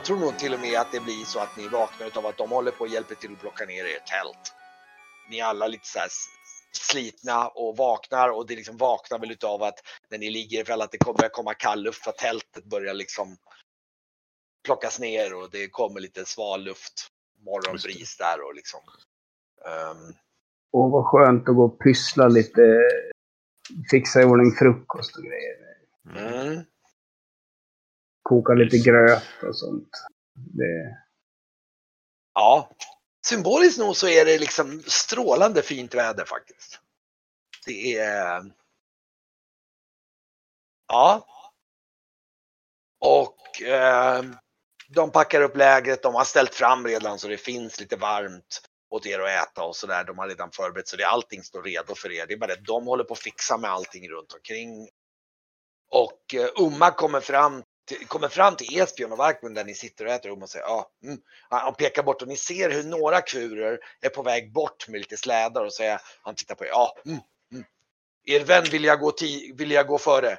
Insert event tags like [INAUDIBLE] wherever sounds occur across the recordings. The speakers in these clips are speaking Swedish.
jag tror nog till och med att det blir så att ni vaknar utav att de håller på att hjälpa till att plocka ner ert tält. Ni är alla lite så slitna och vaknar och det liksom vaknar väl utav att när ni ligger för att det kommer börjar komma kall luft för att tältet börjar liksom plockas ner och det kommer lite sval luft, morgonbris där och liksom. ehm, Åh, vad skönt att gå och pyssla lite. Fixa i ordning frukost och grejer. mm. Koka lite gröt och sånt. Det... Ja, symboliskt nog så är det liksom strålande fint väder faktiskt. Det är... Ja. Och eh, de packar upp lägret, de har ställt fram redan så det finns lite varmt åt er att äta och sådär. De har redan förberett så det, allting står redo för er. Det är bara det de håller på att fixa med allting runt omkring. Och eh, Umma kommer fram till, kommer fram till Esbjörn och Varkmund där ni sitter och äter. Och säger ja, mm. Han han pekar bort och ni ser hur några kurer är på väg bort med lite slädar och säger han tittar på er. Ja, mm, mm. Er vän vill jag gå, ti- vill jag gå före.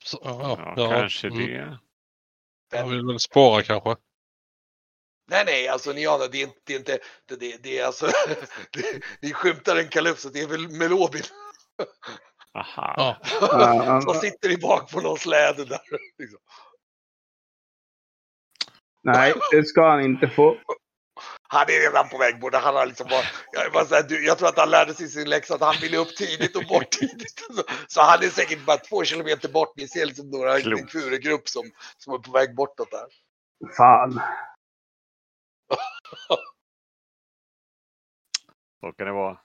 Så, Ja, ja, kanske mm. det. Jag vill väl spåra kanske. Nej, nej, alltså ni anar, det är inte, det är inte, det, det, det är alltså, [LAUGHS] det, ni skymtar en kalypso, det är väl Melobin Aha. Ja. Som sitter i bak på någon släde där. [LAUGHS] Liksom. Nej, det ska han inte få. Han är redan på väg bort. Han har liksom bara, jag, bara så här, du, jag tror att han lärde sig sin läxa att han ville upp tidigt och bort tidigt. [LAUGHS] Så, så han är säkert bara två kilometer bort. Ni ser liksom några en kuregrupp som, som är på väg bortåt där. Fan. Så kan det vara.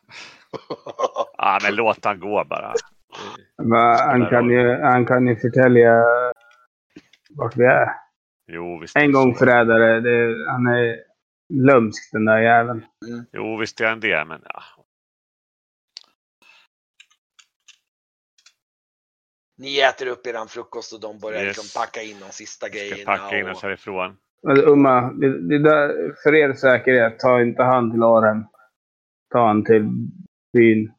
Ja, men låt han gå bara. Han, kan ju, han kan ju förtälja vart vi är. Jo, visst. En gång förrädare. Det, han är lömsk den där jäveln. Jo, visst är han det, men ja. Ni äter upp eran frukost och de börjar Yes. liksom packa in de sista Ska grejerna. packa in och- oss härifrån. Men Umma, det, det där, för er säkerhet, ta inte han till Arhem. Ta han till byn.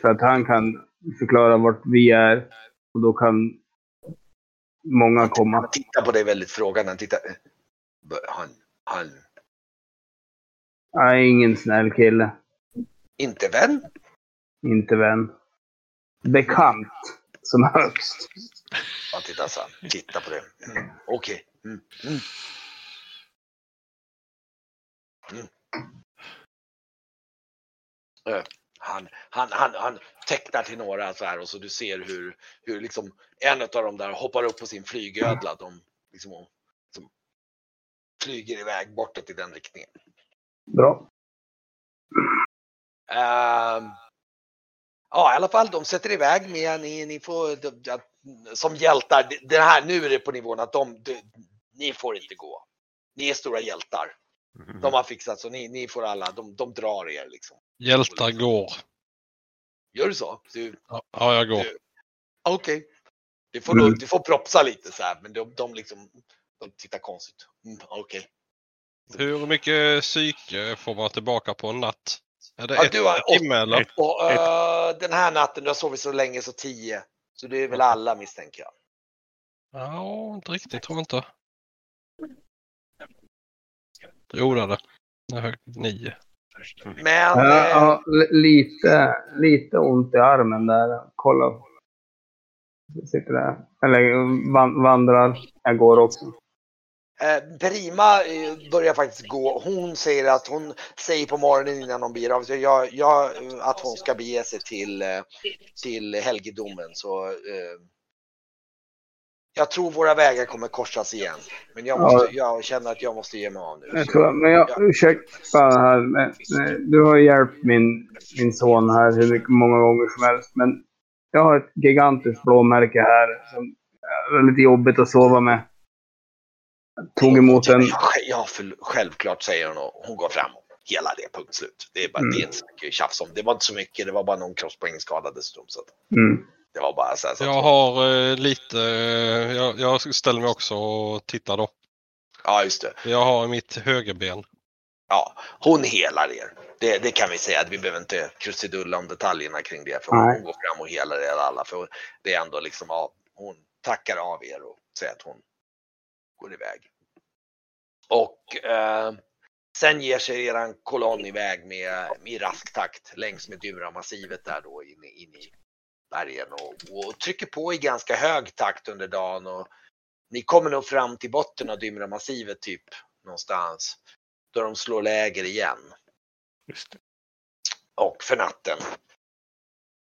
För att han kan förklara vart vi är. Och då kan många komma. Han tittar på dig väldigt frågande. Han tittar. Han, han, är ingen snäll kille. inte vän? Inte vän. Bekant som högst. Han tittar så han tittar på det. Mm, Okej. Mm, mm. Mm. Han, han, han, han tecknar till några så här och så du ser hur, hur liksom en av dem där hoppar upp på sin flygödla. De liksom, och- som flyger iväg bortåt i den riktningen. Bra. Ehm, ja, i alla fall, de sätter iväg med ni, ni får de, som hjältar. det- Det här, nu är det på nivån att de, de, ni får inte gå. Ni är stora hjältar. Mhm. De har fixat så ni, ni får alla, de, de drar er liksom. Hjältar går. Gör du så? Du, Ja, ja jag går. Okej. Du, får, Mm. du får propsa lite så här, men de, de liksom, de tittar konstigt. Mm, Okej. Hur mycket psyke får man tillbaka på en natt? Är det Ja, ett du har per timme eller? Och eh, den här natten, du har sovit så länge så tio. Så det är väl alla misstänker jag. Ja, inte riktigt tror jag inte. Jo, det. Det är högt nio. Men Ja, eh, ja, li- lite, lite ont i armen där. Kolla. Jag sitter där. Eller van, vandrar. Jag går också. Eh, Prima eh, börjar faktiskt gå. Hon säger att hon säger på morgonen innan hon beger av jag, jag, att hon ska bege sig till, eh, till helgedomen. Så, eh, jag tror våra vägar kommer korsas igen. Men jag, måste, jag känner att jag måste ge mig av nu. Jag tror, men jag, ursäkta här. Men, du har hjälpt min, min son här hur mycket, många gånger som helst. Men jag har ett gigantiskt blåmärke här. Som är lite jobbigt att sova med. Jag tog emot en... Ja, ja för, självklart säger hon och hon går framåt. Hela det, punkt slut. Det är, bara, Mm. det är inte så mycket tjafs om. Det var inte så mycket, det var bara någon. Så att Mm. Det var bara så här. Så att, Jag har eh, lite, eh, jag, jag ställer mig också och tittar då. Ja, just det. Jag har mitt högerben. ja, hon helar er. Det, det kan vi säga. Vi behöver inte krusidulla om detaljerna kring det. För Nej. hon går fram och helar er alla. För det är ändå liksom, ja, hon tackar av er och säger att hon går iväg. Och eh, sen ger sig eran kolonn iväg med, med rask takt längs med Dura-massivet där då in, i- in i bergen och, och trycker på i ganska hög takt under dagen. Och ni kommer nog fram till botten av Dymra-massivet typ någonstans då de slår läger igen Just det. och för natten.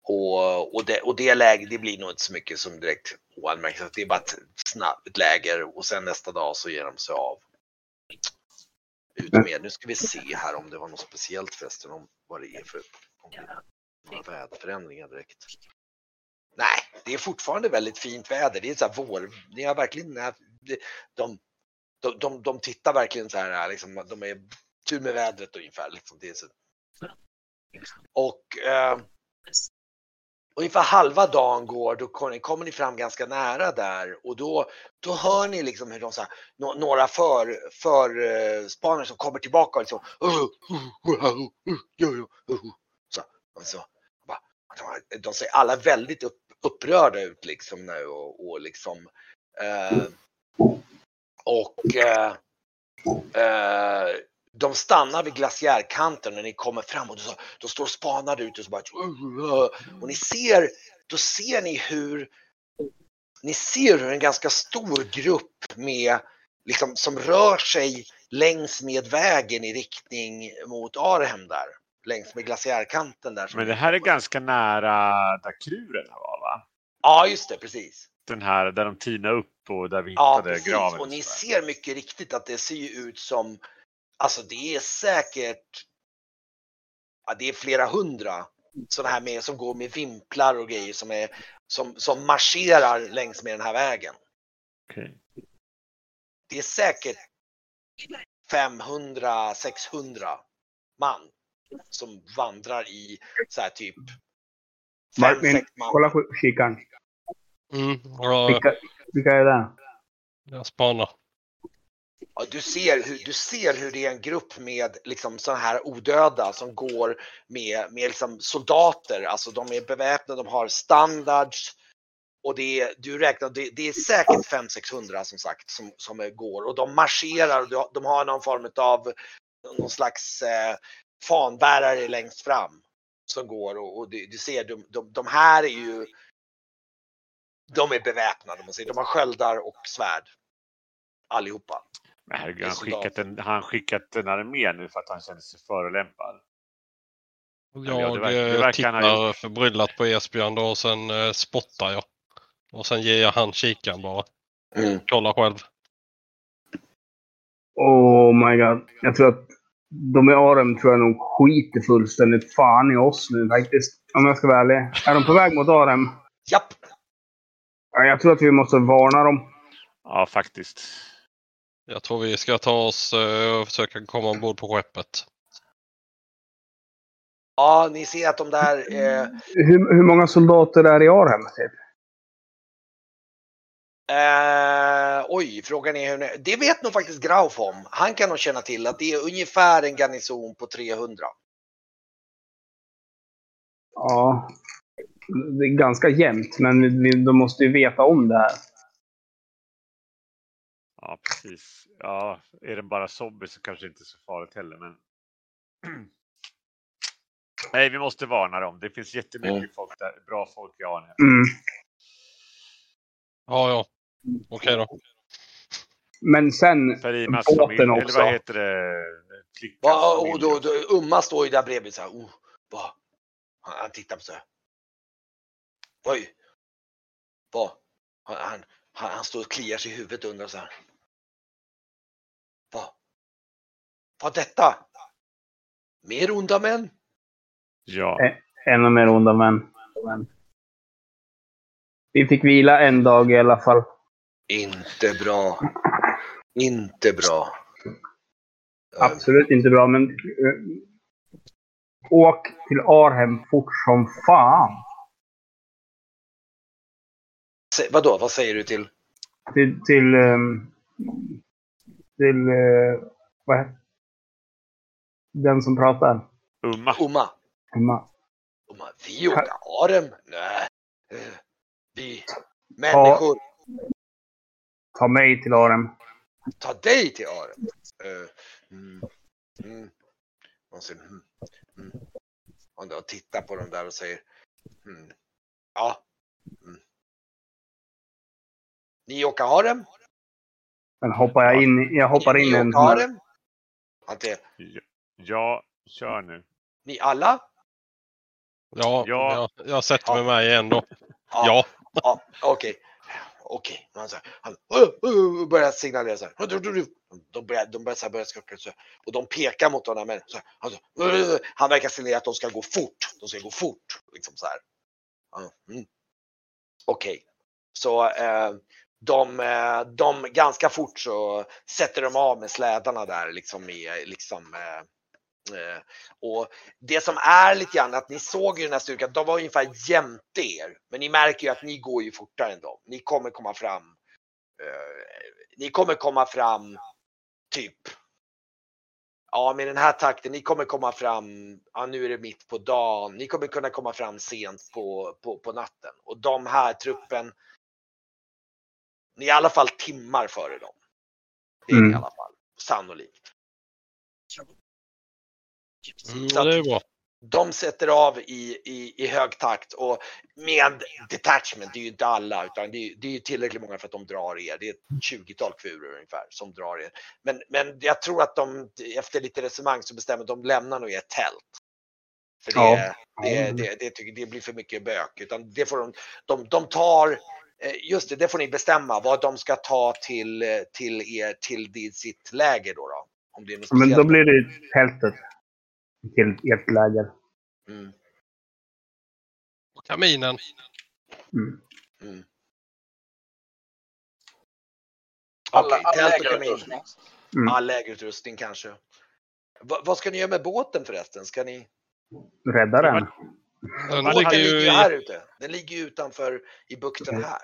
Och, och, det, och det läget, det blir nog inte så mycket som direkt oanmärkt. Det är bara ett snabbt läger och sen nästa dag så ger de sig av. Ut med. Nu ska vi se här om det var något speciellt förresten om vad det är för om det är några väderförändringar direkt. Nej, det är fortfarande väldigt fint väder. Det är så här vår. Ni har verkligen, de, de, de, de, tittar verkligen så här, liksom, de är tur med vädret ungefär. Liksom. Det är så. Och eh, ungefär halva dagen går, då kommer ni, fram ganska nära där och då, då hör ni liksom hur de så här, nå- några för, för eh, som kommer tillbaka och liksom så, och så, de- ser alla väldigt upp, upprörda ut liksom nu och, och liksom eh, och eh, eh, de stannar vid glaciärkanten när ni kommer fram och då, då står spanare ute och så bara och ni ser, då ser ni hur ni ser hur en ganska stor grupp med liksom som rör sig längs med vägen i riktning mot Arhem där. Längs med glaciärkanten där. Men det här är ganska nära där krurerna var va? Ja, just det, precis. Den här där de tinade upp och där vi Ja, hittade precis. graven. Och ni ser mycket riktigt att det ser ju ut som, alltså det är säkert, ja, det är flera hundra sådana här med, som går med vimplar och grejer som, är, som, som marscherar längs med den här vägen. Okej. Det är säkert 500-600 man som vandrar i så här typ Martin, man. kolla på kikaren. Mm, ja, Vilka, vilka är det? jag spanar. Ja, du, ser hur, du ser hur det är en grupp med liksom sådana här odöda som går med, med liksom soldater. Alltså de är beväpnade, de har standards. Och det är, du räknar, det, det är säkert 500-600 som sagt som, som går. Och de marscherar och de har någon form av någon slags eh, fanbärare längst fram. Som går och, och du, du ser, de, de, de här är ju de är beväpnade, man säger. de har sköldar och svärd. Allihopa. Men herregud, han skickat en, han skickat en armé nu för att han kände sig förolämpad. ja, Jag det verkar- det verkar tittar förbryllat på Esbjörn då och sen eh, spottar jag. Och sen ger jag han kikaren bara. Mm. Kolla själv. Oh my god. Jag tror att de i Arem tror jag nog skiter fullständigt fan i oss nu faktiskt. Om jag ska vara ärlig. Är de på väg mot Arem? Japp, Ja, jag tror att vi måste varna dem. Ja, faktiskt. Jag tror vi ska ta oss eh, och försöka komma ombord på skeppet. ja ni ser att de där eh, Hur, hur många soldater är i Arhem? Typ? Eh, oj, frågan är hur ni- Det vet nog faktiskt Grauf om. Han kan nog känna till att det är ungefär en garnison på 300. Ja. Det är ganska jämnt, men vi, de måste ju veta om det här. Ja, precis. Ja, är det bara zombies så kanske det inte är så farligt heller. Men... [CLEARS THROAT] Nej, vi måste varna dem. Det finns jättemycket Mm. folk där, bra folk i Arnhem. Mm. Ja, ja. Okej då. Men sen, Farimas båten familj, eller vad heter det? Flickans Va, och då, då, Umma står ju där bredvid så här. Oh, va? Han, han tittar på så här. Oj. Va? Han, han, han, står och kliar sig i huvudet och undrar så här. Va? Vad är detta? Mer onda män? Ja, ännu mer onda män. Vi fick vila en dag i alla fall. Inte bra. Inte bra. Absolut inte bra, men... eh, åk till Arhem fort som fan. Se- Vadå, vad säger du till? Till... Till... ehm, till eh, vad heter den som pratar. Umma. Oma. Emma. Oma. Vi åker Arem? Nej. Eh, Vi människor. Ta mig till Arem. Ta dig till Arem. Eh, mm, mm. Sen, mm, mm. Och då tittar på dem där och säger mm. Ja. Mm. Ni åker Arem? Sen hoppar jag in, jag hoppar in Ni åker Arem? Att det, Ja, ja, kör nu. ni alla? Ja, Ja. Jag, jag sätter mig med igen då. Ja. Ja, okej. Okej. Okay. Han, så här, han uh, börjar signalera så här. De börjar, de börjar, så här, börjar skaka så här. Och de pekar mot honom. Men, så här, han, så, uh, han verkar signalera att de ska gå fort. De ska gå fort. Liksom så här. Mm. Okej. Okay. Så eh, de, eh, de ganska fort så sätter de av med slädarna där liksom i eh, liksom eh, och det som är lite grann att ni såg ju den här styrkan, de var ungefär jämte er. Men ni märker ju att ni går ju fortare än dem. Ni kommer komma fram. Eh, ni kommer komma fram typ. Ja, med den här takten, ni kommer komma fram, ja nu är det mitt på dagen, ni kommer kunna komma fram sent på, på, på natten. Och de här truppen, ni är i alla fall timmar före dem. Det är ni i Mm. alla fall, sannolikt. Mm, Så det är bra. de sätter av i, i, i hög takt och med detachment, det är ju inte alla utan det är, det är tillräckligt många för att de drar er. Det är ett 20-tal kvurer ungefär som drar er. Men, men jag tror att de efter lite resonemang så bestämmer de lämnar nog ert tält. För det, Ja. det, det, det, det blir för mycket bök. Utan det får de, de, de tar, eh, just det, det får ni bestämma vad de ska ta till, eh, till er, till sitt läger då. då. Om det är något Men då blir det tältet. Till ert läger. Mm, Och kaminen. Mm. mm. Alla, Okej, alla tält och kamin. lägerutrustning. Mm. All lägerutrustning kanske. Va, vad ska ni göra med båten förresten? Ska ni? Rädda den. Den Båten ligger ligger ju här ute. Den ligger ju utanför i bukten här.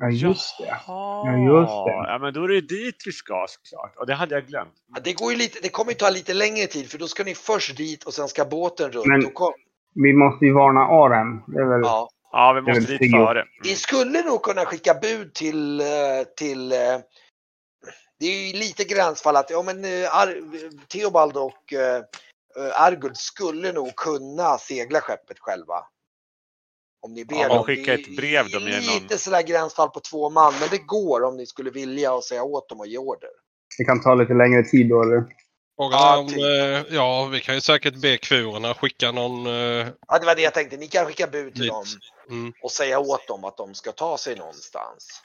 Ja, just det. Ja, just det. Ja, men då är det dit vi ska såklart. Och det hade jag glömt. Ja, Det, går ju lite, det kommer ju ta lite längre tid för då ska ni först dit och sen ska båten runt. Men- kom, Vi måste ju varna Arem. Det är väl... ja. Ja, vi måste dit före. Vi skulle nog kunna skicka bud till, eh, till eh, det är ju lite gränsfall att ja, men, eh, Ar- Theobald och Argud skulle nog kunna segla skeppet själva. Om ni ber Ja, dem. skicka Det är ett brev då med Lite någon- sådär gränsfall på två man, men det går om ni skulle vilja och säga åt dem att ge order. Det kan ta lite längre tid då, eller? Ja, är om, typ. eh, ja, vi kan ju säkert be kvurerna skicka någon... eh, Ja, det var det jag tänkte. Ni kan skicka bud till Dit. dem Mm. och säga åt dem att de ska ta sig någonstans.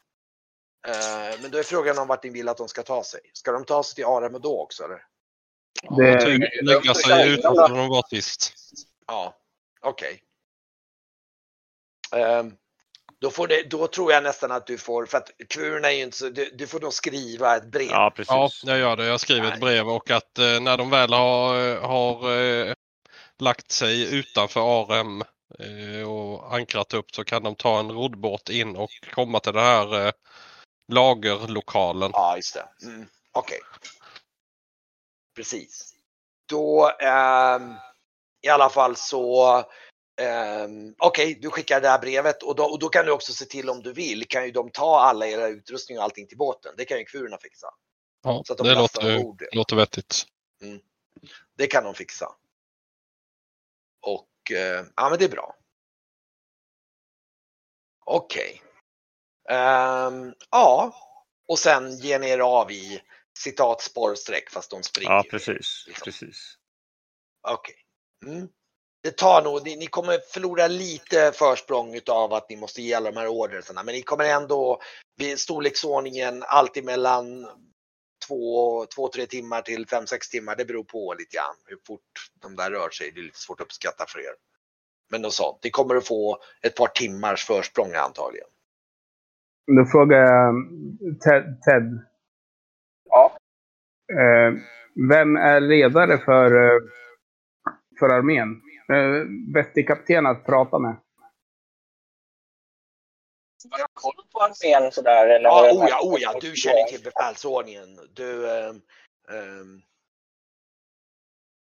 Eh, men då är frågan om vart ni vill att de ska ta sig. Ska de ta sig till Arem och då också eller? Det- typ lägga sig utanför där de var sist. Ja, okej. Ehm, då, får det, då tror jag nästan att du får, för att kvurorna är ju inte så, du, du får nog skriva ett brev. Ja, precis. Ja, jag gör det. Jag skriver ett brev och att eh, när de väl har, har eh, lagt sig utanför Arem eh, och ankrat upp så kan de ta en roddbåt in och komma till den här eh, lagerlokalen. Ja, just det. Mm, Okej. Precis. Då ehm, i alla fall så ehm, Okej, du skickar det här brevet och då, och då kan du också se till om du vill kan ju de ta alla era utrustning och allting till båten. Det kan ju kvurorna fixa. Ja, Så att de det låter, ombord låter vettigt. Det kan de fixa. Och eh, ja, men det är bra. Okej. Ehm, ja, och sen ger ni er av i citat spårsträck fast de springer. Ja, precis. liksom. precis. Okej. Mm. Det tar nog, ni, ni kommer förlora lite försprång utav att ni måste ge alla de här orderserna, men ni kommer ändå vid storleksordningen alltid mellan två, två, tre timmar till fem, sex timmar. Det beror på lite grann hur fort de där rör sig. Det är lite svårt att uppskatta för er. Men något sånt. Ni kommer att få ett par timmars försprång antagligen. Då frågar jag Ted. Ted. Ja. Eh, vem är ledare för, eh, för armén? Eh, vettig kapten att prata med. Har jag koll på armén sådär? Eller Ja, oh ja, oh ja, du känner till befälsordningen. Du, ehm, ehm,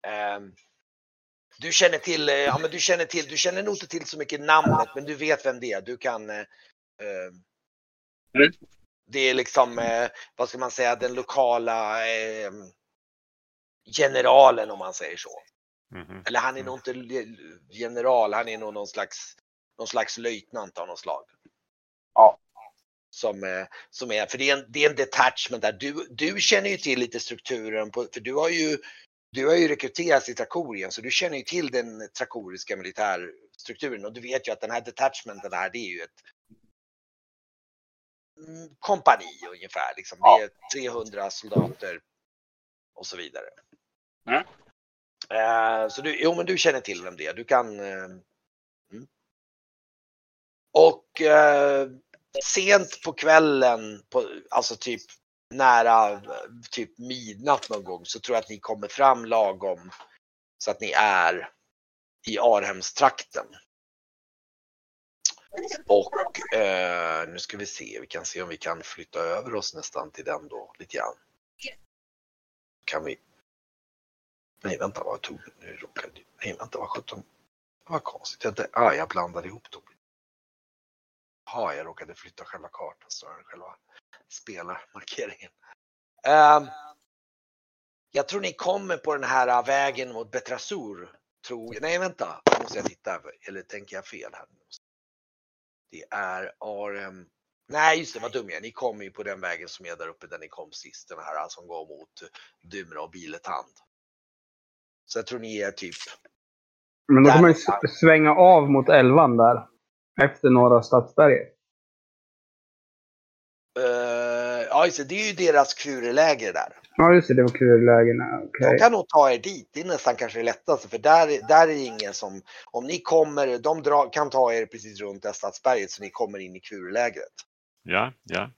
ehm, du känner till, eh, ja men du känner till, du känner nog inte till så mycket namnet men du vet vem det är. Du kan eh, ehm, Mm. Det är liksom, eh, vad ska man säga, den lokala eh, generalen om man säger så. Mhm. Eller han är nog inte general, han är nog någon slags, någon slags löjtnant av något slag. Ja. Som, eh, som är, för det är, en, det är en detachment där. Du, du känner ju till lite strukturen, på, för du har ju du har ju rekryterats i Trakorien så du känner ju till den trakoriska militärstrukturen och du vet ju att den här detachmenten här det är ju ett mm, kompani ungefär. Liksom. Det är 300 soldater och så vidare. Mm. Eh, så du, jo men du känner till vem det är. Du kan... Eh, mm. Och eh, sent på kvällen, på, alltså typ nära typ midnatt någon gång så tror jag att ni kommer fram lagom så att ni är i Arhemstrakten. Och eh, nu ska vi se, vi kan se om vi kan flytta över oss nästan till den då lite grann. Kan vi? Nej vänta vad tog nu råkade Nej vänta vad sjutton. Vad konstigt. Jag, inte- ah, jag blandade ihop dem. Ja, jag råkade flytta själva kartan snarare än själva spelarmarkeringen. Um, jag tror ni kommer på den här äh, vägen mot Betrasur. Tror, nej vänta, nu måste jag titta. Eller tänker jag fel här? Det är Arem. Nej just det, vad dum jag är. Ni kommer ju på den vägen som är där uppe där ni kom sist. Den här äh, som går mot Dymra och Biletand. Så jag tror ni är typ Men då kan man svänga av mot elvan där. Efter Norra Stadsberget. Uh, ja, just det, det är ju deras kureläger där. Ja, just det. Det var kurlägena. Okej. De kan nog ta er dit. Det är nästan kanske det lättaste för där, där är det ingen som, om ni kommer, de dra, kan ta er precis runt det stadsberget så ni kommer in i kurelägret. Ja, ja.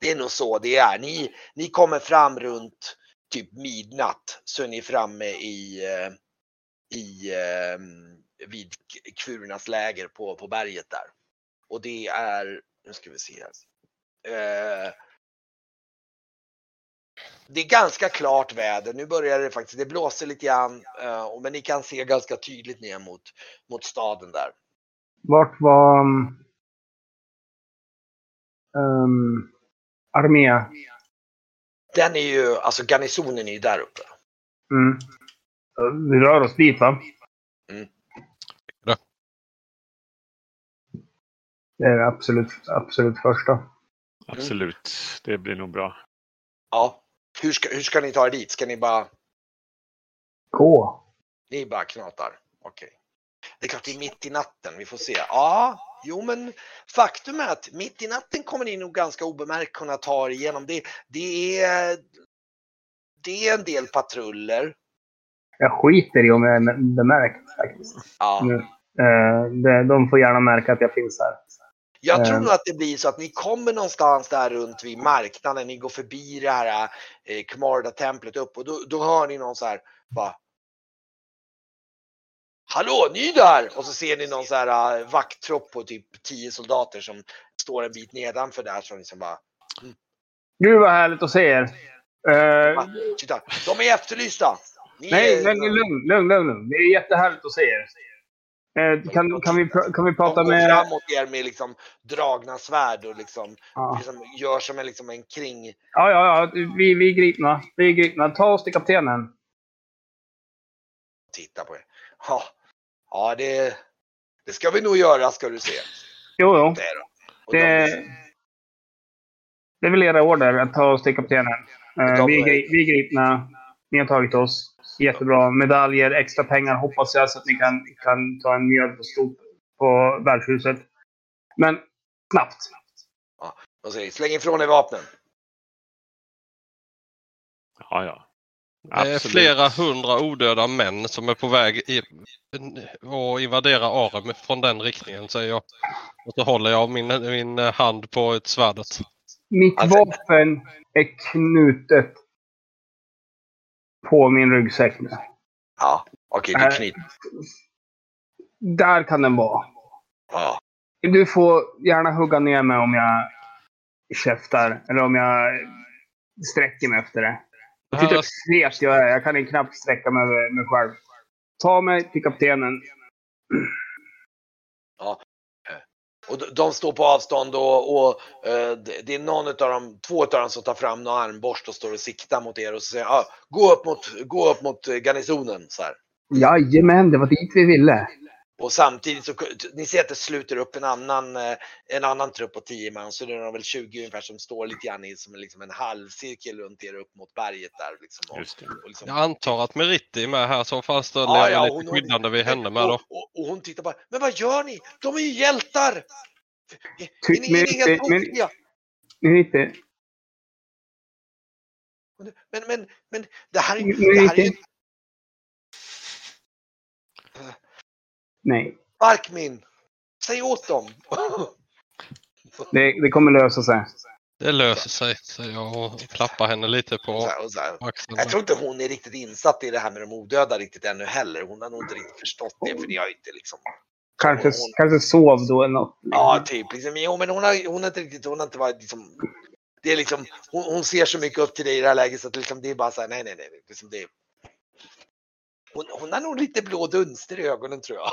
Det är nog så det är. Ni, ni kommer fram runt typ midnatt så är ni framme i, eh, i eh, vid Kvurnas läger på, på berget där. Och det är, nu ska vi se här. Eh, det är ganska klart väder. Nu börjar det faktiskt, det blåser lite grann, eh, men ni kan se ganska tydligt ner mot, mot staden där. Vart var... Um, armé? Den är ju, alltså garnisonen är ju där uppe. Mm. Vi rör oss dit va? Mm. Ja. Det är det absolut, absolut första. Absolut. Det blir nog bra. Ja. Hur ska, hur ska ni ta er dit? Ska ni bara Gå. Ni bara knatar. Okej. Det är klart det är mitt i natten. Vi får se. Ja, jo men faktum är att mitt i natten kommer ni nog ganska obemärkt kunna ta er igenom. Det, det, är, det är en del patruller. Jag skiter i om jag är bemärkt faktiskt. Ja. Eh, de får gärna märka att jag finns här. Jag tror Eh. nog att det blir så att ni kommer någonstans där runt vid marknaden. Ni går förbi det här eh, Kmarda-templet upp och då, då hör ni någon så här bara Hallå, ny där! Och så ser ni någon så här uh, vakttropp på typ 10 soldater som står en bit nedanför där som liksom bara Gud vad härligt att se er. Eh, Titta, de är efterlysta! Ni nej, är, men lugn, lugn, lugn, lugn. Det är jättehärligt att se er. Eh, kan, kan, vi, kan vi de prata går med... framåt er med liksom dragna svärd och liksom, Ja. liksom gör som en, liksom en kring... Ja, ja, ja. Vi, vi är gripna. Vi är gripna. Ta oss till kaptenen. Titta på er. Ja, ja det, det ska vi nog göra ska du se. Jo, jo. Det Det, de, det är väl era order att ta oss till kaptenen. Eh, De- vi, är, gri- vi är gripna. Ni har tagit oss. Jättebra. Medaljer, extra pengar hoppas jag så att ni kan, kan ta en mjöl på stort på värdshuset. Men snabbt. de säger släng ifrån er vapnen. Ja, ja. Det är flera hundra odöda män som är på väg i, att invadera Arem från den riktningen säger jag. Och så håller jag min, min hand på ett svärdet. Mitt Alltså- vapen är knutet på min ryggsäck nu. Ja, okej, du knyter. Där kan den vara. Ja, Du får gärna hugga ner mig om jag käftar. Eller om jag sträcker mig efter det. Titta hur svet jag är. Jag kan knappt sträcka mig mig själv. Ta mig till kaptenen. Och de- står på avstånd och, och eh, det det är någon av dem, två av dem som tar fram någon armborst och står och siktar mot er och så säger ah, gå upp mot, gå upp mot eh, garnisonen så här. Jajamän, det var dit vi ville. Och samtidigt så, ni ser att det sluter upp en annan, eh, en annan trupp på 10 man, så det är väl 20 ungefär som står lite grann i som en, liksom en halvcirkel runt er upp mot berget där. Liksom, och, Just det. och liksom, Jag antar att Meritti är med här så fall ställer Ja, ja, lite hon- skyddande vid henne med och, då. och, och hon tittar bara, men vad gör ni? De är ju hjältar! Är Ty- ni, är ni helt tokiga? Meritti. Men, men, men det här. Det här är ju Nej. Barkmin! Säg åt dem! [LAUGHS] Det, det kommer lösa sig. Det löser sig, säger jag och klappar henne lite på axeln. Jag tror inte hon är riktigt insatt i det här med de odöda riktigt ännu heller. Hon har nog inte riktigt förstått det, för ni har inte liksom... Kanske, Hon- kanske sov då eller något. Ja, typ. Liksom, jo, men hon har, hon har inte riktigt, hon har inte varit liksom... Det är liksom, hon, hon ser så mycket upp till dig i det här läget så att liksom, det är bara så här, nej, nej, nej. Liksom det, hon, hon har nog lite blå dunster i ögonen tror jag.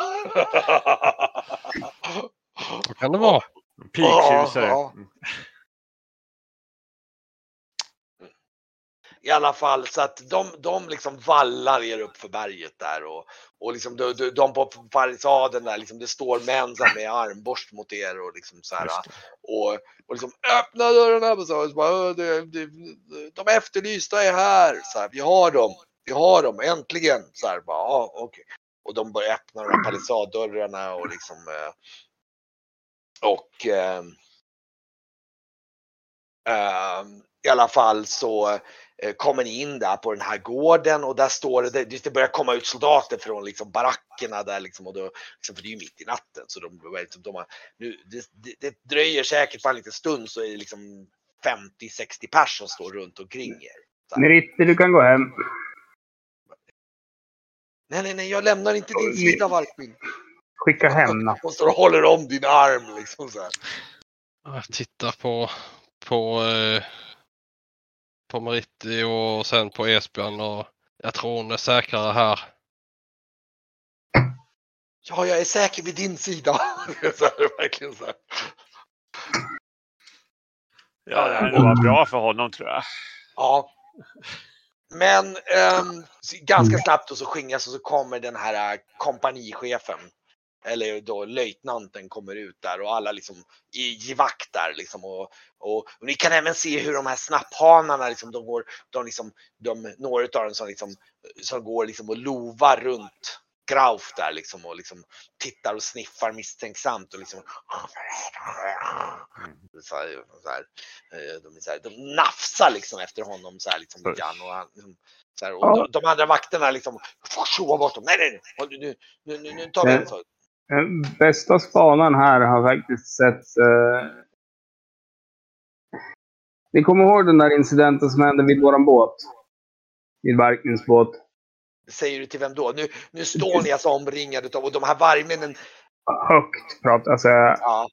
Så kan det vara. [LAUGHS] Piktjusare. Ja, ja. I alla fall så att de, de liksom vallar er upp för berget där och, och liksom de, de, de på palissaden där liksom det står män med armborst mot er och liksom så här och, och liksom öppna dörrarna och så, och så bara, "Åh, det, det, de efterlysta är här så här, vi har dem, vi har dem äntligen så här bara, ja, okay. Och de börjar öppna de här palissaddörrarna och liksom eh, och eh, eh, i alla fall så eh, kommer ni in där på den här gården och där står det, det, börjar komma ut soldater från liksom barackerna där liksom och då, liksom, för det är ju mitt i natten så de, de, liksom, de har, nu, det, det, det dröjer säkert för en liten stund så är det liksom 50-60 pers som står runt omkring er. Meritti, du kan gå hem. Nej, nej, nej, jag lämnar inte din sida Valkmin. Skicka hem natt. Hon står och håller om din arm liksom så här. Jag tittar på, på, eh, på Meritti och sen på Esbjörn och jag tror hon är säkrare här. Ja, jag är säker vid din sida. [LAUGHS] så här, verkligen så här. Ja, det här var bra för honom tror jag. Ja. Men ehm, ganska snabbt och så skingras och så kommer den här eh, kompanichefen. Eller då löjtnanten kommer ut där och alla liksom i, i vakt där liksom. Och, och, och ni kan även se hur de här snapphanarna liksom, de går, de liksom, de, några av dem som liksom, som går liksom och lovar runt Grauf där liksom och liksom tittar och sniffar misstänksamt och liksom så här, så här, eh, de, så här, de nafsar liksom efter honom så här liksom lite grann och han, liksom, så här, och Ja. de, de andra vakterna liksom tjoar bort dem. Nej, nej, nej, nu, nu, nu, nu tar vi en så. Eh, Bästa spanaren här har faktiskt sett... Eh... Ni kommer ihåg den där incidenten som hände vid våran båt? Vid Barkmins båt. Säger du till vem då? Nu, nu står ni alltså omringade av och de här vargmännen. Högt prat. Alltså, jag Ja,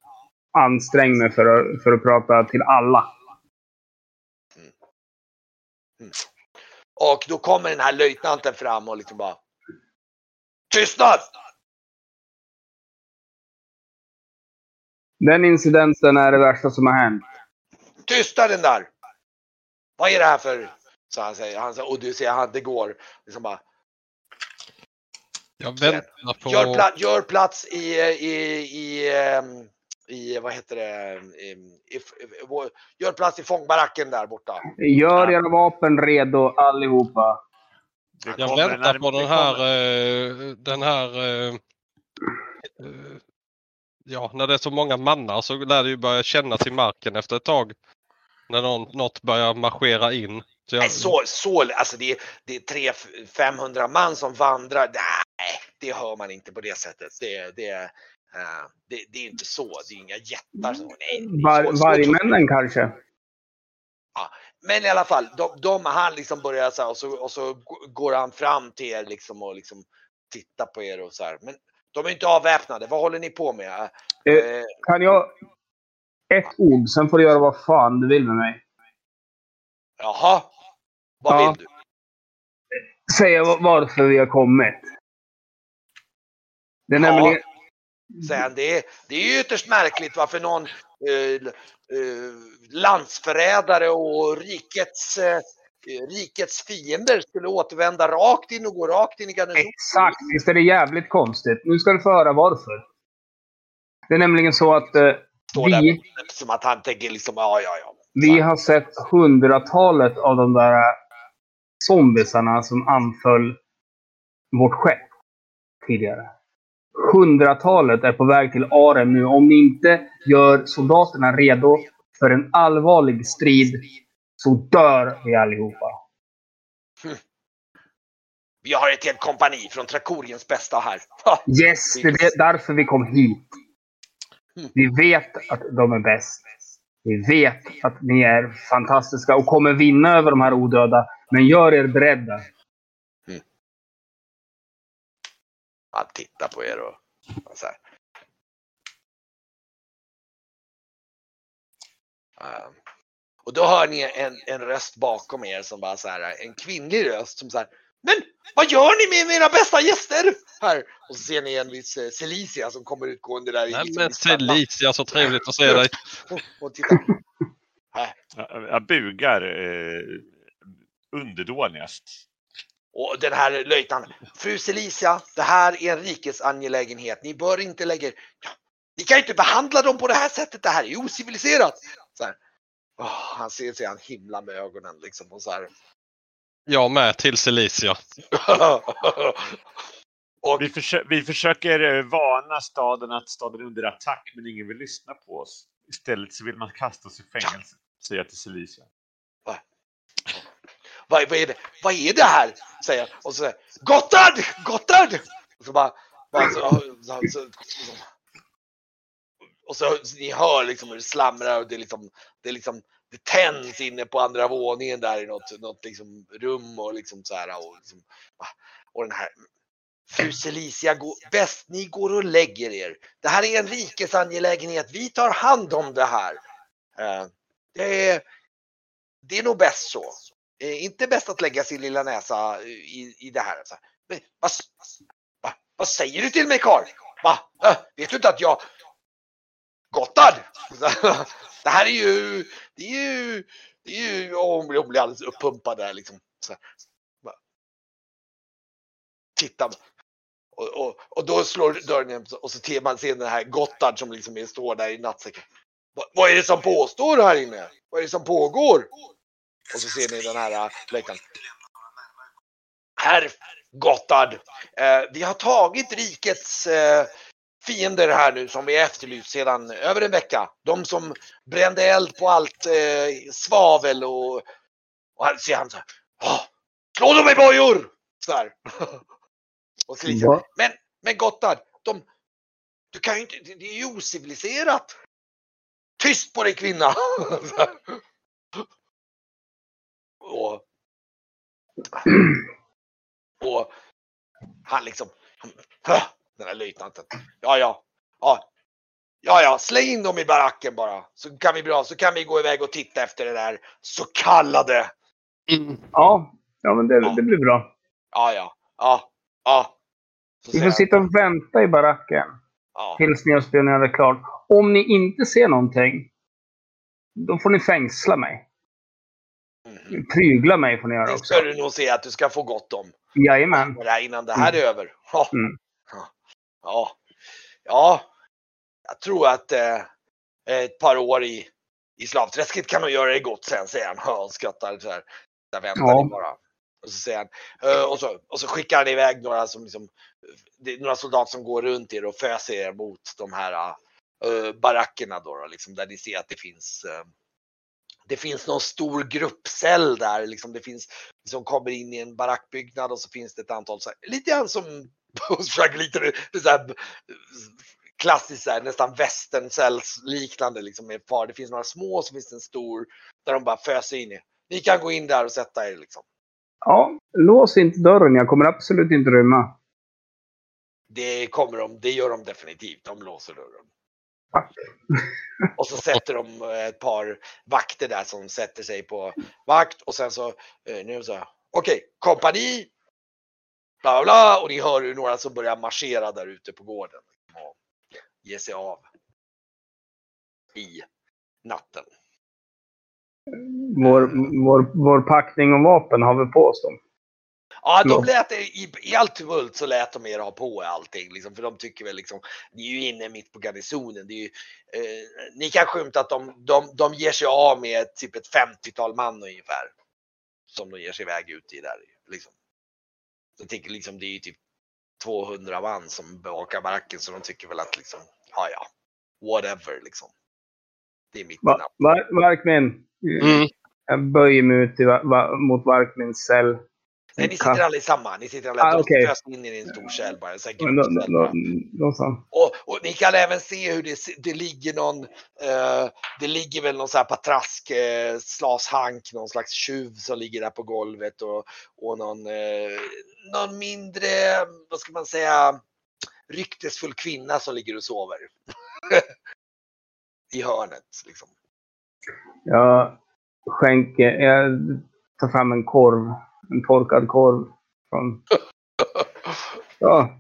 anstränger mig för att, för att prata till alla. och då kommer den här löjtnanten fram och liksom bara. Tystnad! Den incidenten är det värsta som har hänt. Tysta den där! Vad är det här för... Så han säger, han säger och du ser han, det går. Liksom bara, Jag väntar på... gör, pla, gör plats i, i, i, ehm, i, vad heter det, i, i, gör plats i fångbaracken där borta. Gör era vapen redo allihopa. Jag väntar på den här, eh, den här eh, eh, Ja, när det är så många mannar så lär det ju börja kännas i marken efter ett tag. När någon, något börjar marschera in. Så jag, Nej, så, så, alltså det, är- det är 300-500 man som vandrar. Nej, det hör man inte på det sättet. Det, det, eh, det, det är inte så. Det är inga jättar. Som, nej, Var, så- så- vargmännen kanske? Men i alla fall, de, de han liksom börjar så här och så, och så går han fram till er liksom och liksom tittar på er och så här. Men de är inte avväpnade. Vad håller ni på med? Eh, Eh, Kan jag... Ett ord, sen får du göra vad fan du vill med mig. jaha, vad Ja. vill du? säga va- varför vi har kommit. Det är Ja. nämligen... Sen det, det är ju ytterst märkligt varför någon eh, eh, landsförrädare och rikets, eh, rikets fiender skulle återvända rakt in och gå rakt in i garnisonen. Exakt! Visst är det jävligt konstigt. Nu ska du få höra varför. Det är nämligen så att eh, Står där vi, som att han tänker liksom, ja, ja, ja. vi har sett hundratalet av de där zombisarna som anföll vårt skepp tidigare. Hundratalet är på väg till Arem nu. Om ni inte gör soldaterna redo för en allvarlig strid så dör vi allihopa. [LAUGHS] Vi har ett helt kompani från Trakoriens bästa här. Ha! [LAUGHS] Yes, det är därför vi kom hit. Vi vet att de är bäst. Vi vet att ni är fantastiska och kommer vinna över de här odöda. Men gör er beredda. Han tittar på er och, och så här. Ehm, och då hör ni en, en röst bakom er som bara så här, en kvinnlig röst som så här. Men vad gör ni med mina bästa gäster? Här. Och så ser ni en viss eh, Celicia som kommer utgående där. Nej liksom men. Celicia, så trevligt att se dig. Och, och tittar. [LAUGHS] Här. Jag, jag bugar eh, underdånigast. Och den här löjtnanten. Fru Celicia, det här är en rikes angelägenhet. Ni bör inte lägga er... Ja, ni kan ju inte behandla dem på det här sättet. Det här är ociviliserat. Så här. Åh, han ser sig han himla med ögonen liksom och så här. Jag med till Celicia. [LAUGHS] och Vi, försö- vi försöker eh, varna staden att staden är under attack, men ingen vill lyssna på oss. Istället så vill man kasta oss i fängelse, säger jag till Celicia vad, vad, är det? vad är det här? Säger han. Och så säger han Gotthard! Gotthard! Och så bara... bara så, så, så, så, och så ni hör liksom hur det slamrar och det är liksom, det är liksom det tänds inne på andra våningen där i något, något liksom rum och liksom så här och, liksom, och den här Fru Celicia, bäst ni går och lägger er. Det här är en rikesangelägenhet. Vi tar hand om det här. Eh, det, är, det är nog bäst så. Eh, inte bäst att lägga sin lilla näsa eh, i, i det här. Så, här, men, vad, vad, vad säger du till mig karl? Va? Äh, vet du inte att jag... Gotthard! Det här är ju... Det är ju... Det är ju... oh, hon blir, hon blir alldeles uppumpad där liksom. Så här, Titta. Och, och, och då slår dörren igen och så ser man ser den här Gotthard som liksom står där i nattsäcken. Va, vad är det som påstår här inne? Vad är det som pågår? Och så ser ni den här äh, läktaren. Herr Gotthard, eh, vi har tagit rikets eh, fiender här nu som vi efterlyst sedan över en vecka. De som brände eld på allt eh, svavel och, och här ser han så här. "Ah, Slå dem i bojor! Så här. [LAUGHS] och så liksom, Va? men, men Gotthard, de, du kan ju inte, det är ju ociviliserat. Tyst på dig kvinna! [LAUGHS] [CLEARS THROAT] och han liksom, han, den här löjtnanten. Ja, ja, ja, ja, ja, släng in dem i baracken bara. Så kan vi bra, så kan vi gå iväg och titta efter det där så kallade. Ja, ja men det, det blir bra. Ja, ja, ja, ja. Så Vi får han, sitta och vänta i baracken ja. tills ni har spionerat klart. Om ni inte ser någonting, då får ni fängsla mig. Prygla mig får ni göra Det också. ska du nog se att du ska få gott om. Jajamän. det här innan det här är över. Ja. Mm. Ja. ja, jag tror att eh, ett par år i, i slavträsket kan nog göra det gott sen, säger han Ja, och skrattar så här. Där väntar Ja. ni bara. Och så säger han, eh, och så, och så skickar han iväg några som liksom, det är några soldater som går runt er och föser er mot de här eh, barackerna då, då liksom, där ni ser att det finns eh, det finns någon stor gruppcell där, liksom det finns som kommer in i en barackbyggnad och så finns det ett antal, så här, lite grann som [LAUGHS] lite så här, klassiskt så här, nästan västerncells liknande liksom med par. Det finns några små och så finns det en stor där de bara föser in i. Ni kan gå in där och sätta er liksom. Ja, lås inte dörren. Jag kommer absolut inte rymma. Det kommer de, det gör de definitivt. De låser dörren. [LAUGHS] Och så sätter de eh, ett par vakter där som sätter sig på vakt och sen så, eh, nu så, okej, kompani, bla bla bla och ni hör hur några som börjar marschera där ute på gården. Och ge sig av. I natten. Vår, vår, vår packning och vapen har vi på oss dem. Ja, de lät er, i, i allt tumult så lät de er ha på allting. Liksom, för de tycker väl liksom, ni är ju inne mitt på garnisonen. Det är ju, eh, ni kan skymta att de, de, de ger sig av med typ ett 50-tal man ungefär. Som de ger sig iväg ut i där. Liksom. Jag tänker liksom det är ju typ 200 man som bevakar baracken så de tycker väl att liksom, ja ja, whatever liksom. Det är mitt var, Varkmin. Mm. Jag böjer mig ut i, va, va, mot Varkmins cell. Nej, ni sitter alla i samma. Ni sitter alla Ah, fös in i en stor cell bara. Sån här då, då så. Och, och ni kan även se hur det, det ligger någon, eh, det ligger väl någon sån här patrask, eh, slashank, någon slags tjuv som ligger där på golvet och, och någon, eh, någon mindre, vad ska man säga, ryktesfull kvinna som ligger och sover. [LAUGHS] I hörnet liksom. Jag skänker, jag tar fram en korv. En torkad korv. Från, [LAUGHS] ja,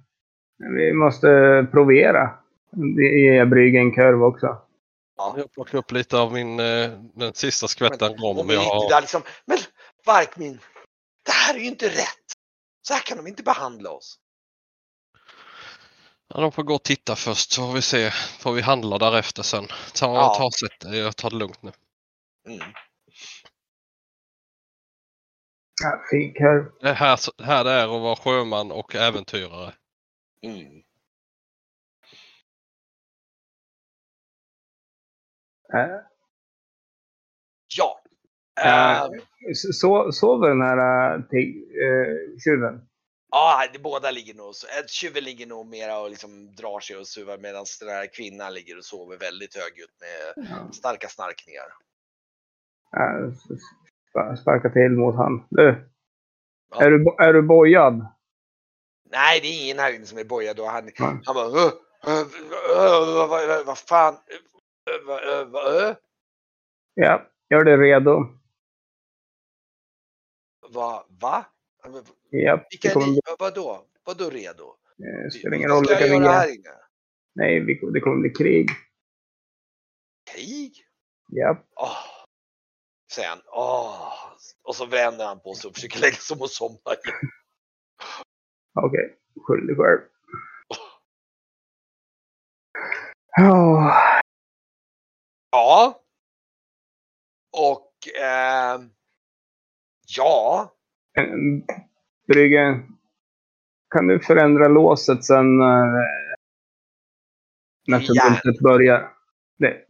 vi måste provera. Det ger jag Brygge en korv också. Jag plockar upp lite av min, eh, den sista skvätten rom jag sitter har. där liksom, men Varkmin, det här är ju inte rätt. Så här kan de inte behandla oss. Ja, de får gå och titta först så får vi se. Får vi handla därefter sen. Ta, Ja. ta sätt. Jag tar det lugnt nu. Mm. Ja, fin korv. Det är här, här det är att vara sjöman och äventyrare. Mm. Äh, Ja. Äh. Eh, Så, sover den här äh, äh, tjuven? Ja, det, båda ligger nog så. eh, Tjuven ligger nog mera och liksom drar sig och suvar medan den här kvinnan ligger och sover väldigt högljutt med Ja. starka snarkningar. Äh, sparka till mot han. Du, Ja. är, du, är du bojad? Nej, det är ingen här inne som är bojad och han, Nej. han bara "Åh, åh, åh, vad- vad- vad fan. Vad- vad- Ja, gör dig redo. Vad, va? Ja, Vilka kommer, ni? Vadå? Vadå redo? det spelar ingen Vad roll ska jag göra är. här inne? Nej, det kommer bli krig. Krig? Ja. Åh. Han. Åh. Och så vänder han på sig och försöker lägga sig om och somna igen. Okej, skyll dig själv. Ja, Ja. Och ehm, ja. en- Brygge. Kan du förändra låset sen när, när Ja. tumultet börjar? Det.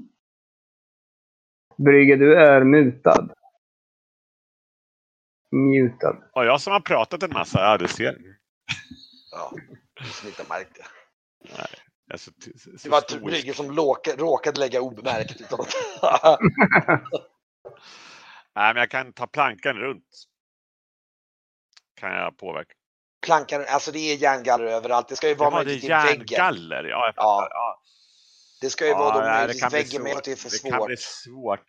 Brygge, du är mutad. Mutad. Och jag som har pratat en massa, ja du ser. ja. Som inte märkt det. Alltså, t- så Det var. Brygge som låka, råkade lägga obemärkt utan [LAUGHS] att... Nej, men jag kan ta plankan runt. Kan jag påverka. Plankan, alltså det är järngaller överallt. Det ska ju vara det är möjligt till väggen. järngaller. Ja, jag Ja. Ja. Det ska ju vara Ja, då nej, det möjligt kan bli väggen men svårt. det är för Det kan bli svårt. svårt.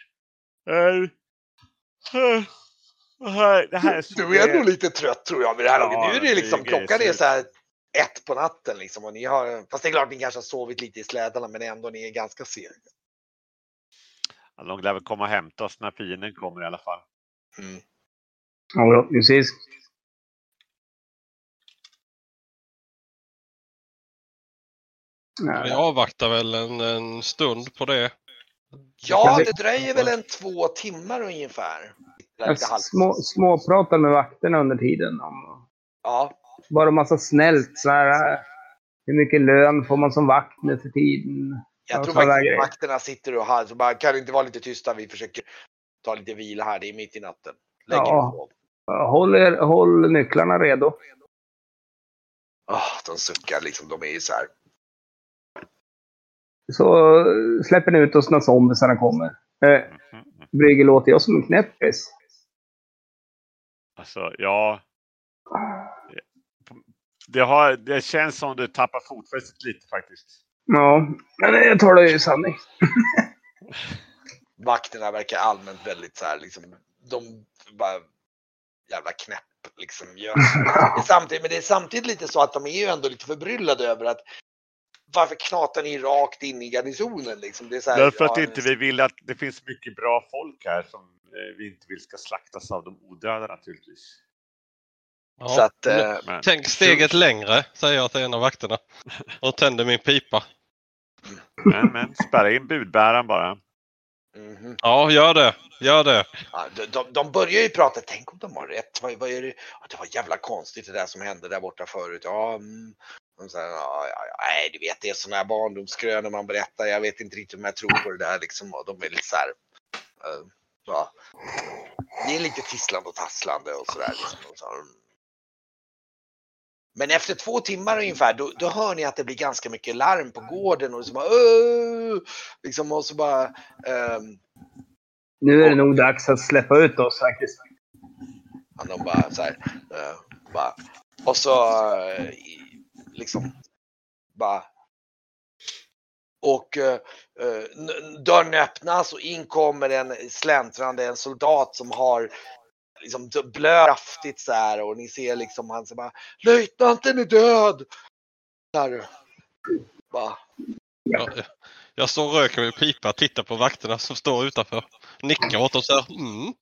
Det här, det är svårt. Du är nog lite trött tror jag vid det här Ja, laget. Nu är det det liksom, är klockan är så här ett på natten liksom och ni har, fast det är klart ni kanske har sovit lite i slädarna men ändå ni är ganska sega. Ja, De lär väl komma och hämta oss när fienden kommer i alla fall. Mm. Ja, Förhoppningsvis. Vi avvaktar väl en, en stund på det. Ja, det dröjer väl en två timmar ungefär. Små, småpratar med vakterna under tiden. Om, Ja, bara massa snällt. Så här, hur mycket lön får man som vakt nu för tiden? jag Ja, tror faktiskt vakterna sitter och har, så bara, kan det inte vara lite tysta? Vi försöker ta lite vila här, det är mitt i natten. Lägg Ja. på. Håll, er, håll nycklarna redo. Ah, de suckar liksom, de är ju så här. Så släpper ni ut oss när zombisarna kommer. Eh, Mhm, mhm. Brygge, låter jag som en knäppis? Alltså, ja. Det, har, det känns som du tappar fotfästet lite faktiskt. Ja, men jag tar det i sanning. [LAUGHS] Vakterna verkar allmänt väldigt så här liksom, de bara jävla knäpp, Liksom, ja. [LAUGHS] det är samtidigt, men det är samtidigt lite så att de är ju ändå lite förbryllade över att varför knatar ni rakt in i garnisonen? Liksom? Det är så här, Därför att ja, inte vi vill att det finns mycket bra folk här som eh, vi inte vill ska slaktas av de odöda naturligtvis. Ja, Så att, men Men, Tänk steget längre, säger jag till en av vakterna. Och tänder min pipa. men, men spärra in budbäraren bara. mhm. Ja, gör det. Gör det. Ja, de, de, de börjar ju prata, tänk om de har rätt. Vad, vad är det? Ja, det var jävla konstigt det där som hände där borta förut. Ja, mm. Och så här, ja, ja, ja, nej, du vet det är sådana här barndomskrönor man berättar. Jag vet inte riktigt om jag tror på det där liksom. Och de är lite så här. eh, ja. Det är lite tisslande och tasslande och sådär. Liksom. Och så. Men efter två timmar ungefär, då, då hör ni att det blir ganska mycket larm på gården och så bara, "Åh!" liksom och så bara, ehm, Nu är det nog dags att släppa ut oss faktiskt. Ja, de bara så här. eh, bara. Och så i- liksom bara. Och eh, eh, dörren öppnas och in kommer en släntrande en soldat som har liksom kraftigt så här och ni ser liksom han så bara löjtnanten är död. Så här. Bara, Ja, jag står och röker min pipa, tittar på vakterna som står utanför. Nickar åt oss här. Mm.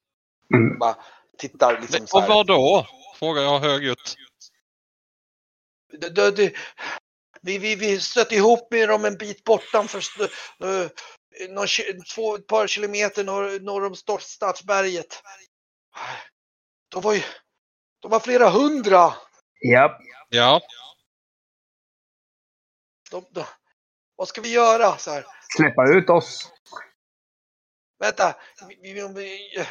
Mm. bara tittar liksom så Och här. vad då? Frågar jag högljutt. Det, det, det, vi, vi, vi stötte ihop med dem en bit bortanför, uh, någon, ki- två, ett par kilometer norr, norr om Stadsberget. De var ju, de var flera hundra. Japp. Ja, De, de, vad ska vi göra? Så här, Släppa ut oss. vänta, vi, vi, vi,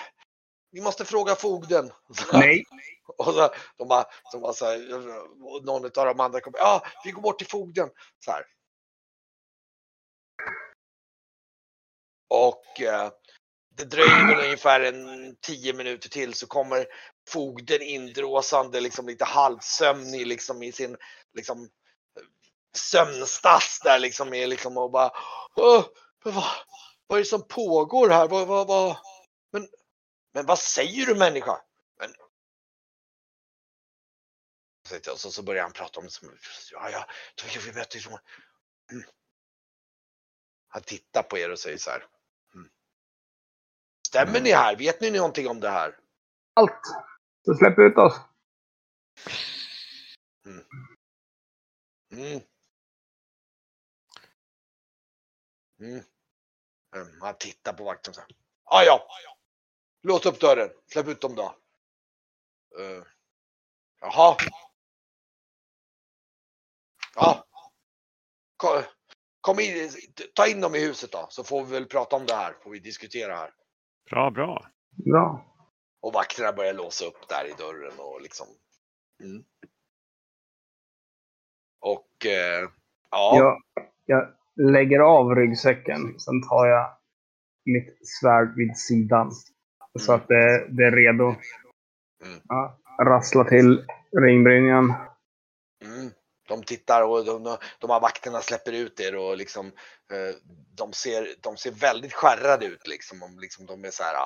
vi måste fråga fogden. Nej. [LAUGHS] Och så, de bara, de bara så här, och någon av de andra kommer, ja, vi går bort till fogden. Så här. Och eh, det dröjer väl ungefär en tio minuter till så kommer fogden indråsande, liksom lite halvsömnig liksom i sin liksom sömnstass där liksom är liksom och bara, vad, vad är det som pågår här? Vad, vad, vad? Men, men vad säger du människa? Men, och så, så börjar han prata om ja, ja, vi bättre som, mm. Han tittar på er och säger så här. Mm. Stämmer ni här? Vet ni någonting om det här? Allt. Så släpp ut oss. Mm. Mm. Mm, Han tittar på vakten så här. Ah, ja, låt upp dörren. Släpp ut dem då. Uh. Jaha. Ja. Kom, kom in, ta in dem i huset då, så får vi väl prata om det här. Får vi diskutera här. Bra, bra. Bra. Och vakterna börjar låsa upp där i dörren och liksom. Mm. Och eh, ja. Jag, jag lägger av ryggsäcken. Sen tar jag mitt svärd vid sidan. Så att det, det är redo. Mm. Ja, rassla till ringbrynjan. Mm. De tittar och de, de, de här vakterna släpper ut er och liksom eh, de ser, de ser väldigt skärrade ut liksom. Om, liksom de är så här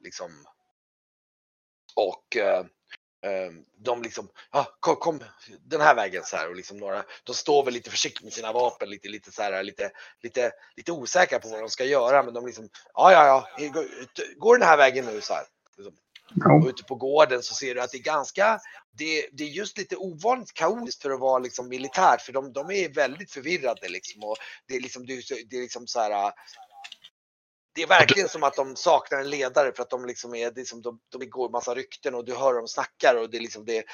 liksom. Och eh, de liksom, ja kom, kom den här vägen så här och liksom några, de står väl lite försiktigt med sina vapen, lite, lite så här, lite, lite, lite osäkra på vad de ska göra. Men de liksom, ja, ja, ja, gå, den här vägen nu så här. Liksom. Och ute på gården så ser du att det är ganska, det, det är just lite ovanligt kaotiskt för att vara liksom militärt för de, de är väldigt förvirrade liksom och det är liksom, det är liksom så här. Det är verkligen som att de saknar en ledare för att de liksom är, det är som de, de går massa rykten och du hör dem snackar och det är liksom det